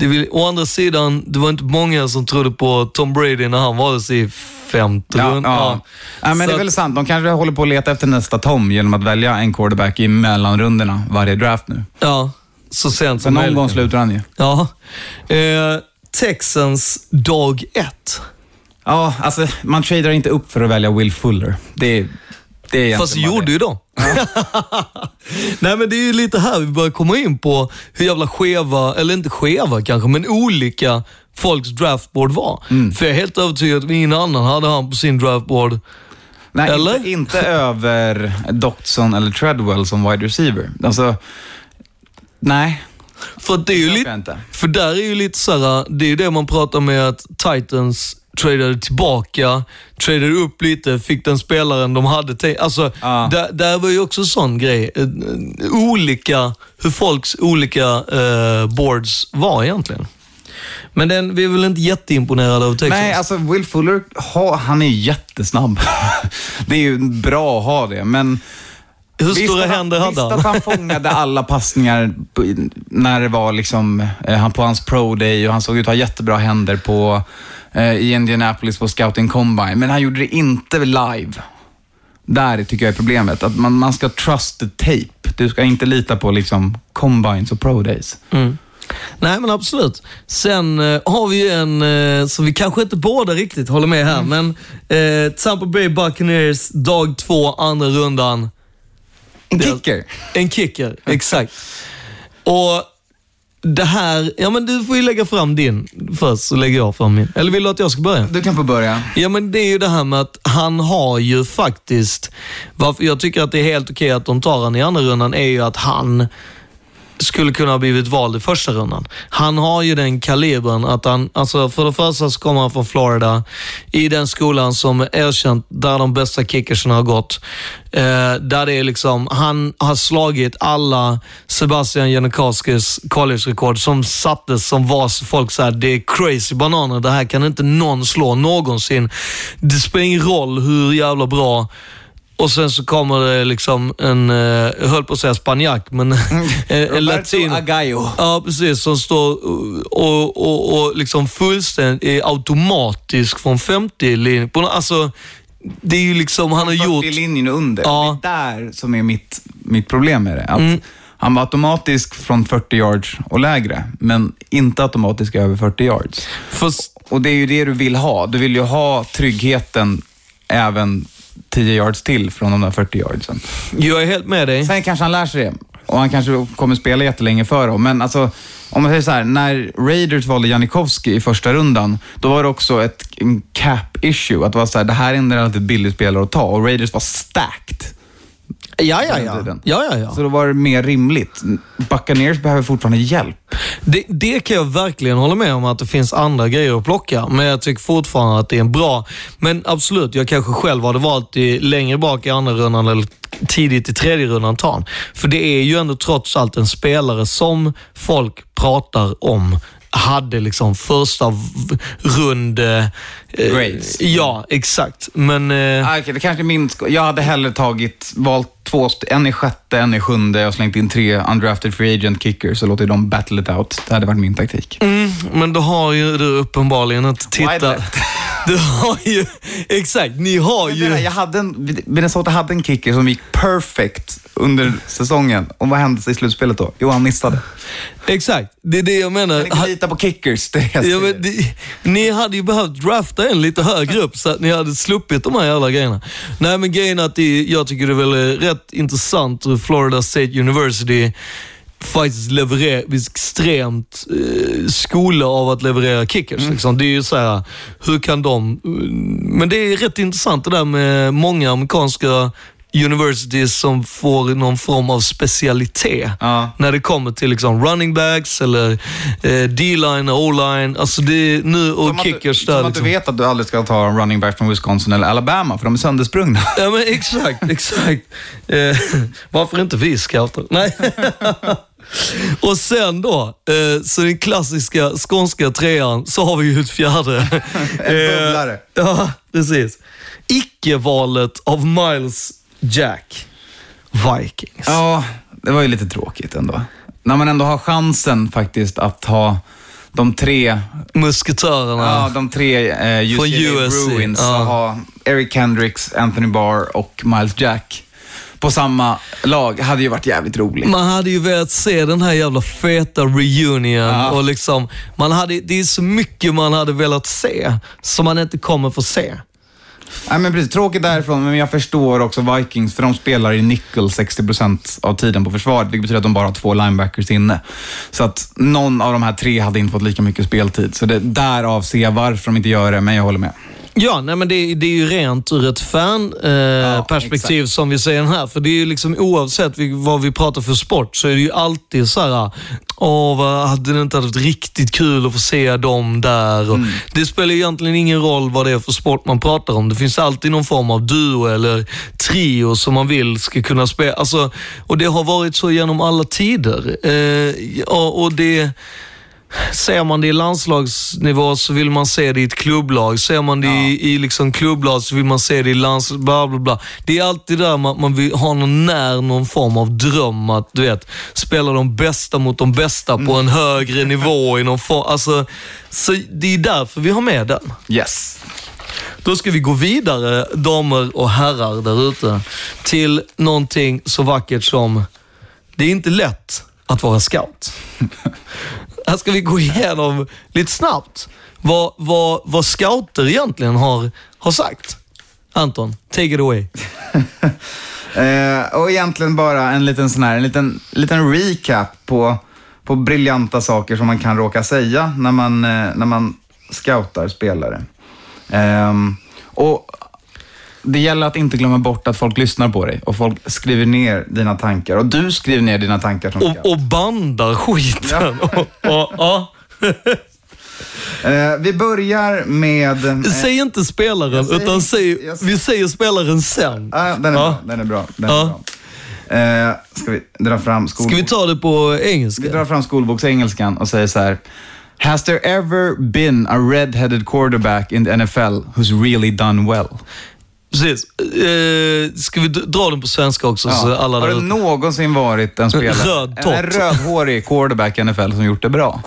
Det väl, å andra sidan, det var inte många som trodde på Tom Brady när han valdes i femte
Ja,
rund.
ja. ja, men det
Så
är väl sant. De kanske håller på att leta efter nästa Tom genom att välja en quarterback i mellanrundorna varje draft nu.
Ja, så sent som
någon
möjligt.
gång slutar han ju.
Ja. Eh, Texans dag ett.
Ja, alltså man tradar inte upp för att välja Will Fuller. Det, är- det
Fast
bara
gjorde
det.
ju de. Nej men det är ju lite här vi börjar komma in på hur jävla skeva, eller inte skeva kanske, men olika folks draftboard var.
Mm.
För jag är helt övertygad att ingen annan hade han på sin draftboard.
Nej,
Eller?
Inte, inte över Doctson eller Treadwell som wide receiver. Alltså, nej.
För det är ju lite, för där är ju lite såhär, det är ju det man pratar med att Titans tradade tillbaka, tradade upp lite, fick den spelaren de hade tänkt. Alltså,
Ja.
där, där var ju också en sån grej. Eh, Olika, hur folks olika eh, boards var egentligen. Men den, vi är väl inte jätteimponerade av Texas?
Nej, alltså Will Fuller, ha, han är jättesnabb. det är ju bra att ha det, men...
hur
Visst
stora
han-
händer hade
Visst
han?
att han fångade alla passningar när det var liksom, eh, han på hans pro day och han såg ut att ha jättebra händer på, i Indianapolis på scouting combine. Men han gjorde det inte live. Där tycker jag är problemet. Att man, man ska trust the tape. Du ska inte lita på liksom combines och pro days.
Mm. Nej, men absolut. Sen eh, har vi ju en eh, som vi kanske inte båda riktigt håller med här, men eh, Tampa Bay Buccaneers dag två, andra rundan.
En kicker.
En kicker, exakt. Och det här, ja men du får ju lägga fram din först, så lägger jag fram min. Eller vill du att jag ska börja?
Du kan få börja.
Ja, men det är ju det här med att han har ju faktiskt... Varför jag tycker att det är helt okej att de tar han i andra rundan är ju att han skulle kunna ha blivit vald i första rundan. Han har ju den kalibern att han, alltså för det första så kommer han från Florida, i den skolan som är erkänt där de bästa kickersen har gått. Eh, där det är liksom, han har slagit alla Sebastian Janikowskis college-rekord som sattes som var folk såhär, det är crazy bananer, det här kan inte någon slå någonsin. Det spelar ingen roll hur jävla bra och sen så kommer det liksom en, eh, jag höll på att säga spanjack, men en, en latin.
Agallo.
Ja, precis. Som står och, och, och liksom fullständigt är automatisk från 50 linjen. Alltså, det är ju liksom, han har
40
gjort...
linjen under.
Ja.
Det är där som är mitt, mitt problem med det. Att
Mm.
Han var automatisk från 40 yards och lägre, men inte automatisk över 40 yards.
Fast,
Och det är ju det du vill ha. Du vill ju ha tryggheten även 10 yards till från de där 40 yardsen.
jag är helt med dig.
Sen kanske han lär sig det och han kanske kommer spela jättelänge för dem. Men alltså, om man säger så här, när Raiders valde Janikowski i första rundan, då var det också ett cap issue. Att det var så här, det här är en relativt billig spelare att ta och Raiders var stacked.
Ja, ja, ja. ja, ja, ja.
Så då var det mer rimligt. Buccaneers behöver fortfarande hjälp.
Det, det kan jag verkligen hålla med om, att det finns andra grejer att plocka. Men jag tycker fortfarande att det är en bra... Men absolut, jag kanske själv hade valt i, längre bak i andra rundan eller tidigt i tredje rundan ta. För det är ju ändå trots allt en spelare som folk pratar om hade liksom första rund... Eh,
Grades.
Ja, exakt. Men... Eh,
Ah, okej, det kanske är min Jag hade hellre tagit, valt två, en i sjätte, en i sjunde och slängt in tre undrafted free agent kickers och låtit dem battle it out. Det hade varit min taktik.
Mm, men då har ju du uppenbarligen inte
Wide
tittat. Du har ju... Exakt, ni har ju...
det där, Jag hade en, Minnesota hade en kicker som gick perfect under säsongen. Och vad hände i slutspelet då? Jo, han missade.
Exakt, det är det jag menar.
Jag kan lita på kickers. Det är jag
Ja, men det, ni hade ju behövt drafta en lite högre upp så att ni hade sluppit de här jävla grejerna. Nej, men grejen är att det, jag tycker det är väl rätt intressant hur Florida State University faktiskt levererar extremt eh, skola av att leverera kickers. Liksom. Det är ju så här, hur kan de... Men det är rätt intressant det där med många amerikanska universities som får någon form av specialitet
Ja.
när det kommer till liksom running backs eller eh, D-line och O-line. Alltså det är nu och
Som att,
kickers
som
där.
att
Liksom.
du vet att du aldrig ska ta en running back från Wisconsin eller Alabama, för de är söndersprungna.
Ja men exakt, exakt. Eh, varför inte vi scouter? Nej. Och sen då, eh, så den klassiska skånska trean, så har vi ju ett fjärde.
En bubblare.
ja, precis. Icke-valet av Miles Jack, Vikings.
Ja, det var ju lite tråkigt ändå. När man ändå har chansen faktiskt att ha de tre,
Musketörerna.
ja, de tre eh, UCLA Bruins,
ja.
ha Eric Kendricks, Anthony Barr och Miles Jack på samma lag hade ju varit jävligt roligt.
Man hade ju velat se den här jävla feta reunion
Ja.
och liksom, man hade, det är så mycket man hade velat se som man inte kommer få se.
Nej, men precis, tråkigt därifrån, men jag förstår också Vikings, för de spelar i nickel 60% av tiden på försvaret, vilket betyder att de bara har två linebackers inne. Så att någon av de här tre hade inte fått lika mycket speltid. Så det, därav ser jag varför de inte gör det, men jag håller med.
Ja, nej men det, det är ju rent ur ett fan-perspektiv eh, perspektiv som vi säger här. För det är ju liksom oavsett vad vi pratar för sport så är det ju alltid så här, åh, vad, hade det inte varit riktigt kul att få se dem där? Och Det spelar ju egentligen ingen roll vad det är för sport man pratar om. Det finns alltid någon form av duo eller trio som man vill ska kunna spela. Alltså, och det har varit så genom alla tider. Eh, ja, och det... Ser man det i landslagsnivå så vill man se det i ett klubblag. Ser man det i, i liksom klubblag så vill man se det i lands... Bla, bla, bla. Det är alltid där man, man vill ha någon när någon form av dröm att du vet, spela de bästa mot de bästa på en högre nivå. I någon form, alltså, så det är därför vi har med den.
Yes.
Då ska vi gå vidare, damer och herrar där ute, till någonting så vackert som, det är inte lätt att vara scout. Här ska vi gå igenom lite snabbt vad, vad, vad scouter egentligen har, har sagt. Anton, take it away.
Eh, och egentligen bara en liten sån här, en liten, liten recap på, på briljanta saker som man kan råka säga när man, eh, när man scoutar spelare. Ehm, och det gäller att inte glömma bort att folk lyssnar på dig och folk skriver ner dina tankar. Och du skriver ner dina tankar som.
Och, och bandar skiten. Och, och, ja.
Eh, vi börjar med... eh,
Säg inte spelaren,
säger-
utan säg, vi säger spelaren sen.
ah, den är
Ja.
bra. Den är bra. Den är
Ja.
bra. Eh, ska vi dra fram
Ska
skolbok?
vi ta det på
Vi
engelska?
drar fram skolboksengelskan och säger så här. Has there ever been a red-headed quarterback in the NFL who's really done well?
Precis. Eh, ska vi dra den på svenska också? Så alla
Har det någonsin varit en spelare,
Röd
en, en rödhårig quarterback i NFL som gjort det bra?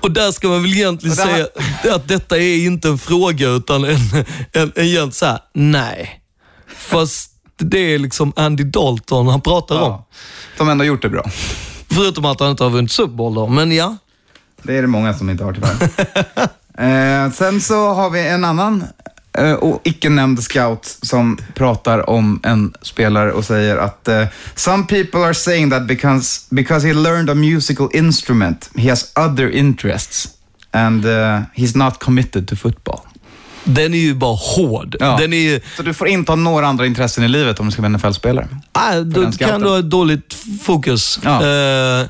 Och där ska man väl egentligen
här-
säga att detta är inte en fråga utan en, en, en egent så här, nej. Fast det är liksom Andy Dalton han pratar om.
Ja. Som ändå gjort det bra.
Förutom att han inte har vunnit Super Bowl då, men ja.
Det är det många som inte har tyvärr. eh, sen så har vi en annan och icke nämnd scout som pratar om en spelare och säger att eh, “Some people are saying that because, because he learned a musical instrument, he has other interests and uh, he's not committed to football”.
Den är ju bara hård.
Ja.
Den är ju,
Så du får inte ha några andra intressen i livet om du ska vara NFL-spelare.
ah,
den
då kan du ha dåligt fokus.
Ja.
Eh,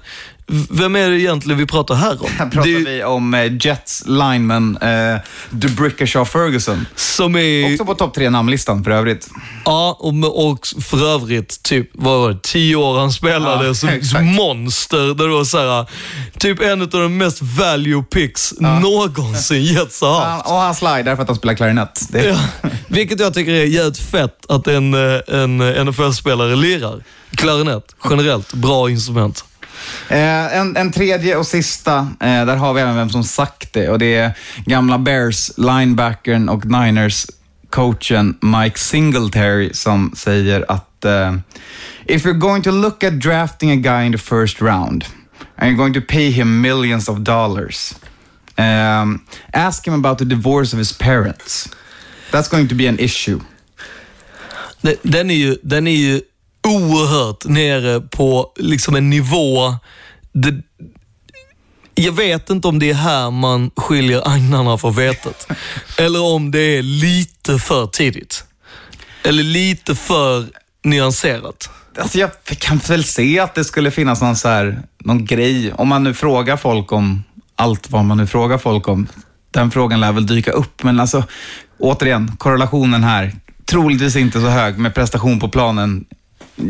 vem är det egentligen vi pratar här om?
Här pratar
Det
vi om eh, Jets lineman eh, DeBrickashaw Ferguson.
Som är...
Också på topp tre namnlistan för övrigt.
Ja, och, och för övrigt, typ, vad var det, tio år han spelade
Ja,
som
exakt.
monster. Där det var så här, typ en av de mest value picks någonsin Jets har
Han,
haft.
och han slidar för att han spelar klarinett. Det,
Ja, vilket jag tycker är jävligt fett att en, eh, en NFL-spelare lirar. Klarinett, generellt, bra instrument.
Eh, en, en tredje och sista, eh, där har vi även vem som sagt det och det är gamla Bears linebackern och Niners coachen Mike Singletary som säger att eh, if you're going to look at drafting a guy in the first round and you're going to pay him millions of dollars um, ask him about the divorce of his parents. That's going to be an issue.
Den- Den är ju, den är ju oerhört nere på liksom en nivå. Det, jag vet inte om det är här man skiljer agnarna från vetet. Eller om det är lite för tidigt. Eller lite för nyanserat.
Alltså jag kan väl se att det skulle finnas någon, så här, någon grej, om man nu frågar folk om allt vad man nu frågar folk om. Den frågan lär väl dyka upp, men alltså återigen, korrelationen här, troligtvis inte så hög med prestation på planen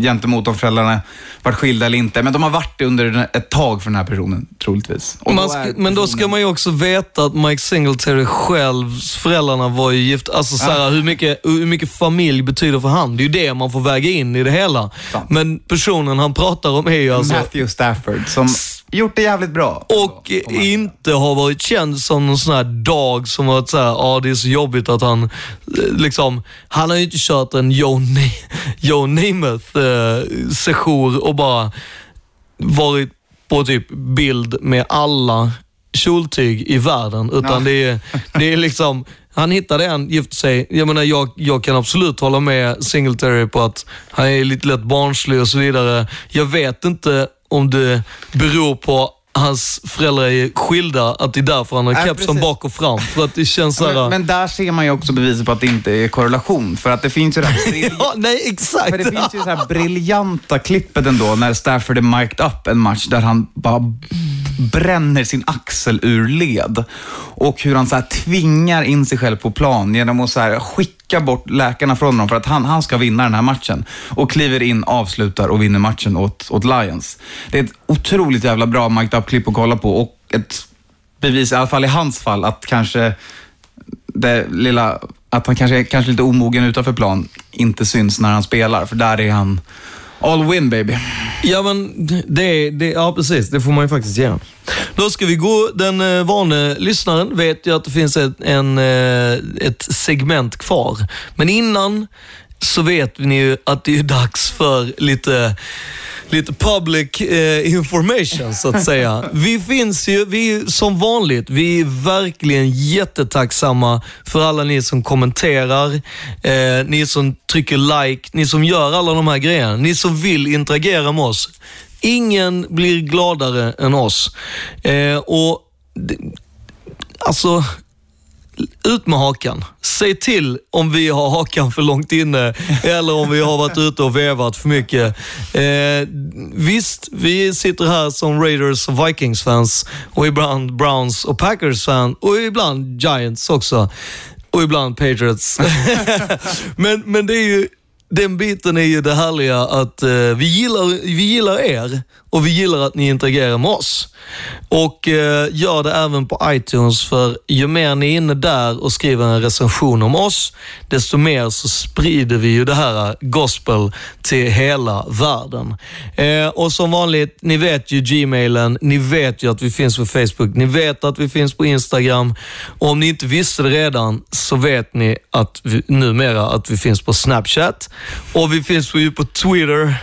gentemot om föräldrarna varit skilda eller inte. Men de har varit det under ett tag för den här personen, troligtvis. Då
ska, men då ska
personen-
man ju också veta att Mike Singletary själv, föräldrarna var ju gift. Alltså så här, hur, mycket, hur mycket familj betyder för han? Det är ju det man får väga in i det hela.
Sant.
Men personen han pratar om är ju alltså...
Matthew Stafford, som gjort det jävligt bra.
Och inte har varit känd som någon sån här dag som varit såhär, ja ah, det är så jobbigt att han, eh, liksom, han har ju inte kört en Joe, Joe Namath eh, sejour och bara varit på typ bild med alla kjoltyg i världen. Utan
Ja.
det, är, det är liksom, han hittade en, gifte sig. Jag menar, jag, jag kan absolut hålla med Singletary på att han är lite lätt barnslig och så vidare. Jag vet inte om det beror på hans föräldrar är skilda, att det är därför han har
Nej,
kepsen bak och fram. För att det känns
Men,
såhär...
men där ser man ju också beviset på att det inte är korrelation. För att det finns ju det här
Ja, nej exakt.
För det finns ju så här briljanta klippet ändå när Stafford är mic'd up en match där han bara bränner sin axel ur led. Och hur han så här tvingar in sig själv på plan genom att så här skicka bort läkarna från honom för att han, han ska vinna den här matchen. Och kliver in, avslutar och vinner matchen åt, åt Lions. Det är ett otroligt jävla bra mic'd up-klipp att kolla på och ett bevis, i alla fall i hans fall, att kanske det lilla, att han kanske är kanske lite omogen utanför plan inte syns när han spelar, för där är han all win baby.
Ja, men det, det, ja, precis. Det får man ju faktiskt ge honom. Då ska vi gå. Den eh, vane lyssnaren vet ju att det finns ett, en, eh, ett segment kvar. Men innan så vet ni ju att det är dags för lite lite public eh, information så att säga. Vi finns ju, vi är som vanligt, vi är verkligen jättetacksamma för alla ni som kommenterar, eh, ni som trycker like, ni som gör alla de här grejerna, ni som vill interagera med oss. Ingen blir gladare än oss. Eh, och Alltså, ut med hakan. Säg till om vi har hakan för långt inne eller om vi har varit ute och vevat för mycket. Eh, visst, vi sitter här som Raiders och Vikings-fans och ibland Browns och Packers-fans och ibland Giants också. Och ibland Patriots. men, men det är ju, den biten är ju det härliga att eh, vi, gillar, vi gillar er och vi gillar att ni interagerar med oss. Och eh, gör det även på iTunes, för ju mer ni är inne där och skriver en recension om oss, desto mer så sprider vi ju det här gospel till hela världen. Eh, och som vanligt, ni vet ju gmailen, ni vet ju att vi finns på Facebook, ni vet att vi finns på Instagram. Och om ni inte visste det redan så vet ni att vi, numera att vi finns på Snapchat och vi finns ju på Twitter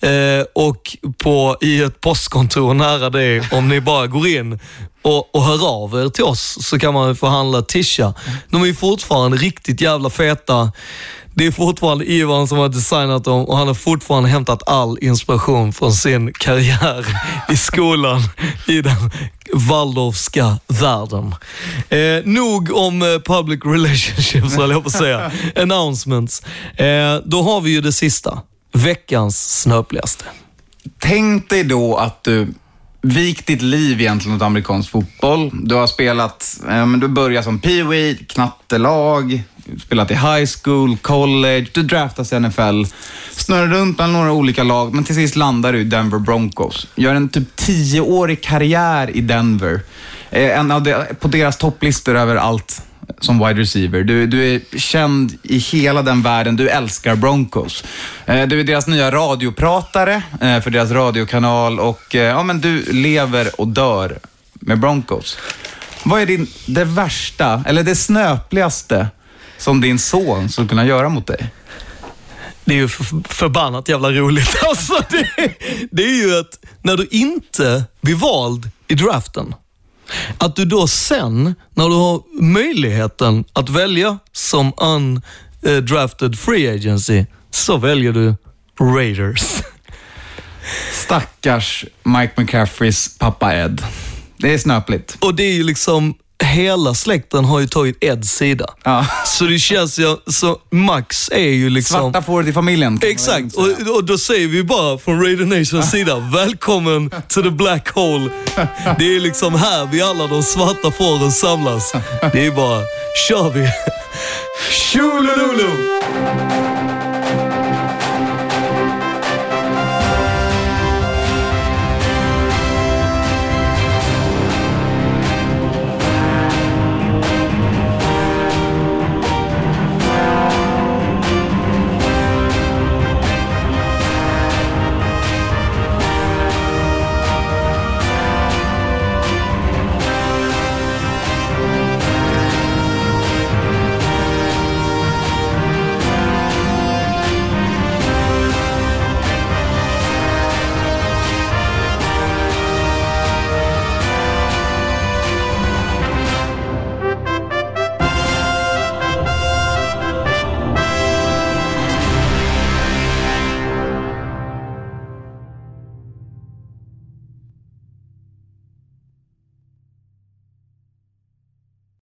eh, och på, i ett postkontor nära dig. Om ni bara går in och, och hör av er till oss så kan man få handla tisha. De är ju fortfarande riktigt jävla feta. Det är fortfarande Ivan som har designat dem och han har fortfarande hämtat all inspiration från sin karriär i skolan i den Waldorfska världen. Eh, nog om eh, public relationships, höll jag på att säga. Announcements. Eh, då har vi ju det sista. Veckans snöpligaste.
Tänk dig då att du vikt ditt liv egentligen åt amerikansk fotboll. Du har spelat, eh, men du börjar som peewee, knattelag, spelat i high school, college, du draftas i NFL. Snurrar runt bland några olika lag, men till sist landar du i Denver Broncos. Gör en typ tioårig karriär i Denver. Eh, en av de, på deras topplistor över allt som wide receiver. Du, du är känd i hela den världen. Du älskar Broncos. Eh, du är deras nya radiopratare eh, för deras radiokanal och eh, ja, men du lever och dör med Broncos. Vad är din, det värsta, eller det snöpligaste som din son skulle kunna göra mot dig?
Det är ju för, förbannat jävla roligt. Alltså, det, det är ju att när du inte blir vald i draften, att du då sen, när du har möjligheten att välja som undrafted free agency, så väljer du Raiders.
Stackars Mike McCaffreys pappa Ed. Det är snöpligt.
Och det är ju liksom, hela släkten har ju tagit Eds sida.
Ja.
Så det känns ju, så Max är ju liksom...
Svarta fåret i familjen.
Exakt, och, och då säger vi bara från Raider Nations sida, välkommen to the black hole. Det är liksom här vi alla de svarta fåren samlas. Det är bara, kör vi. Tjolululu!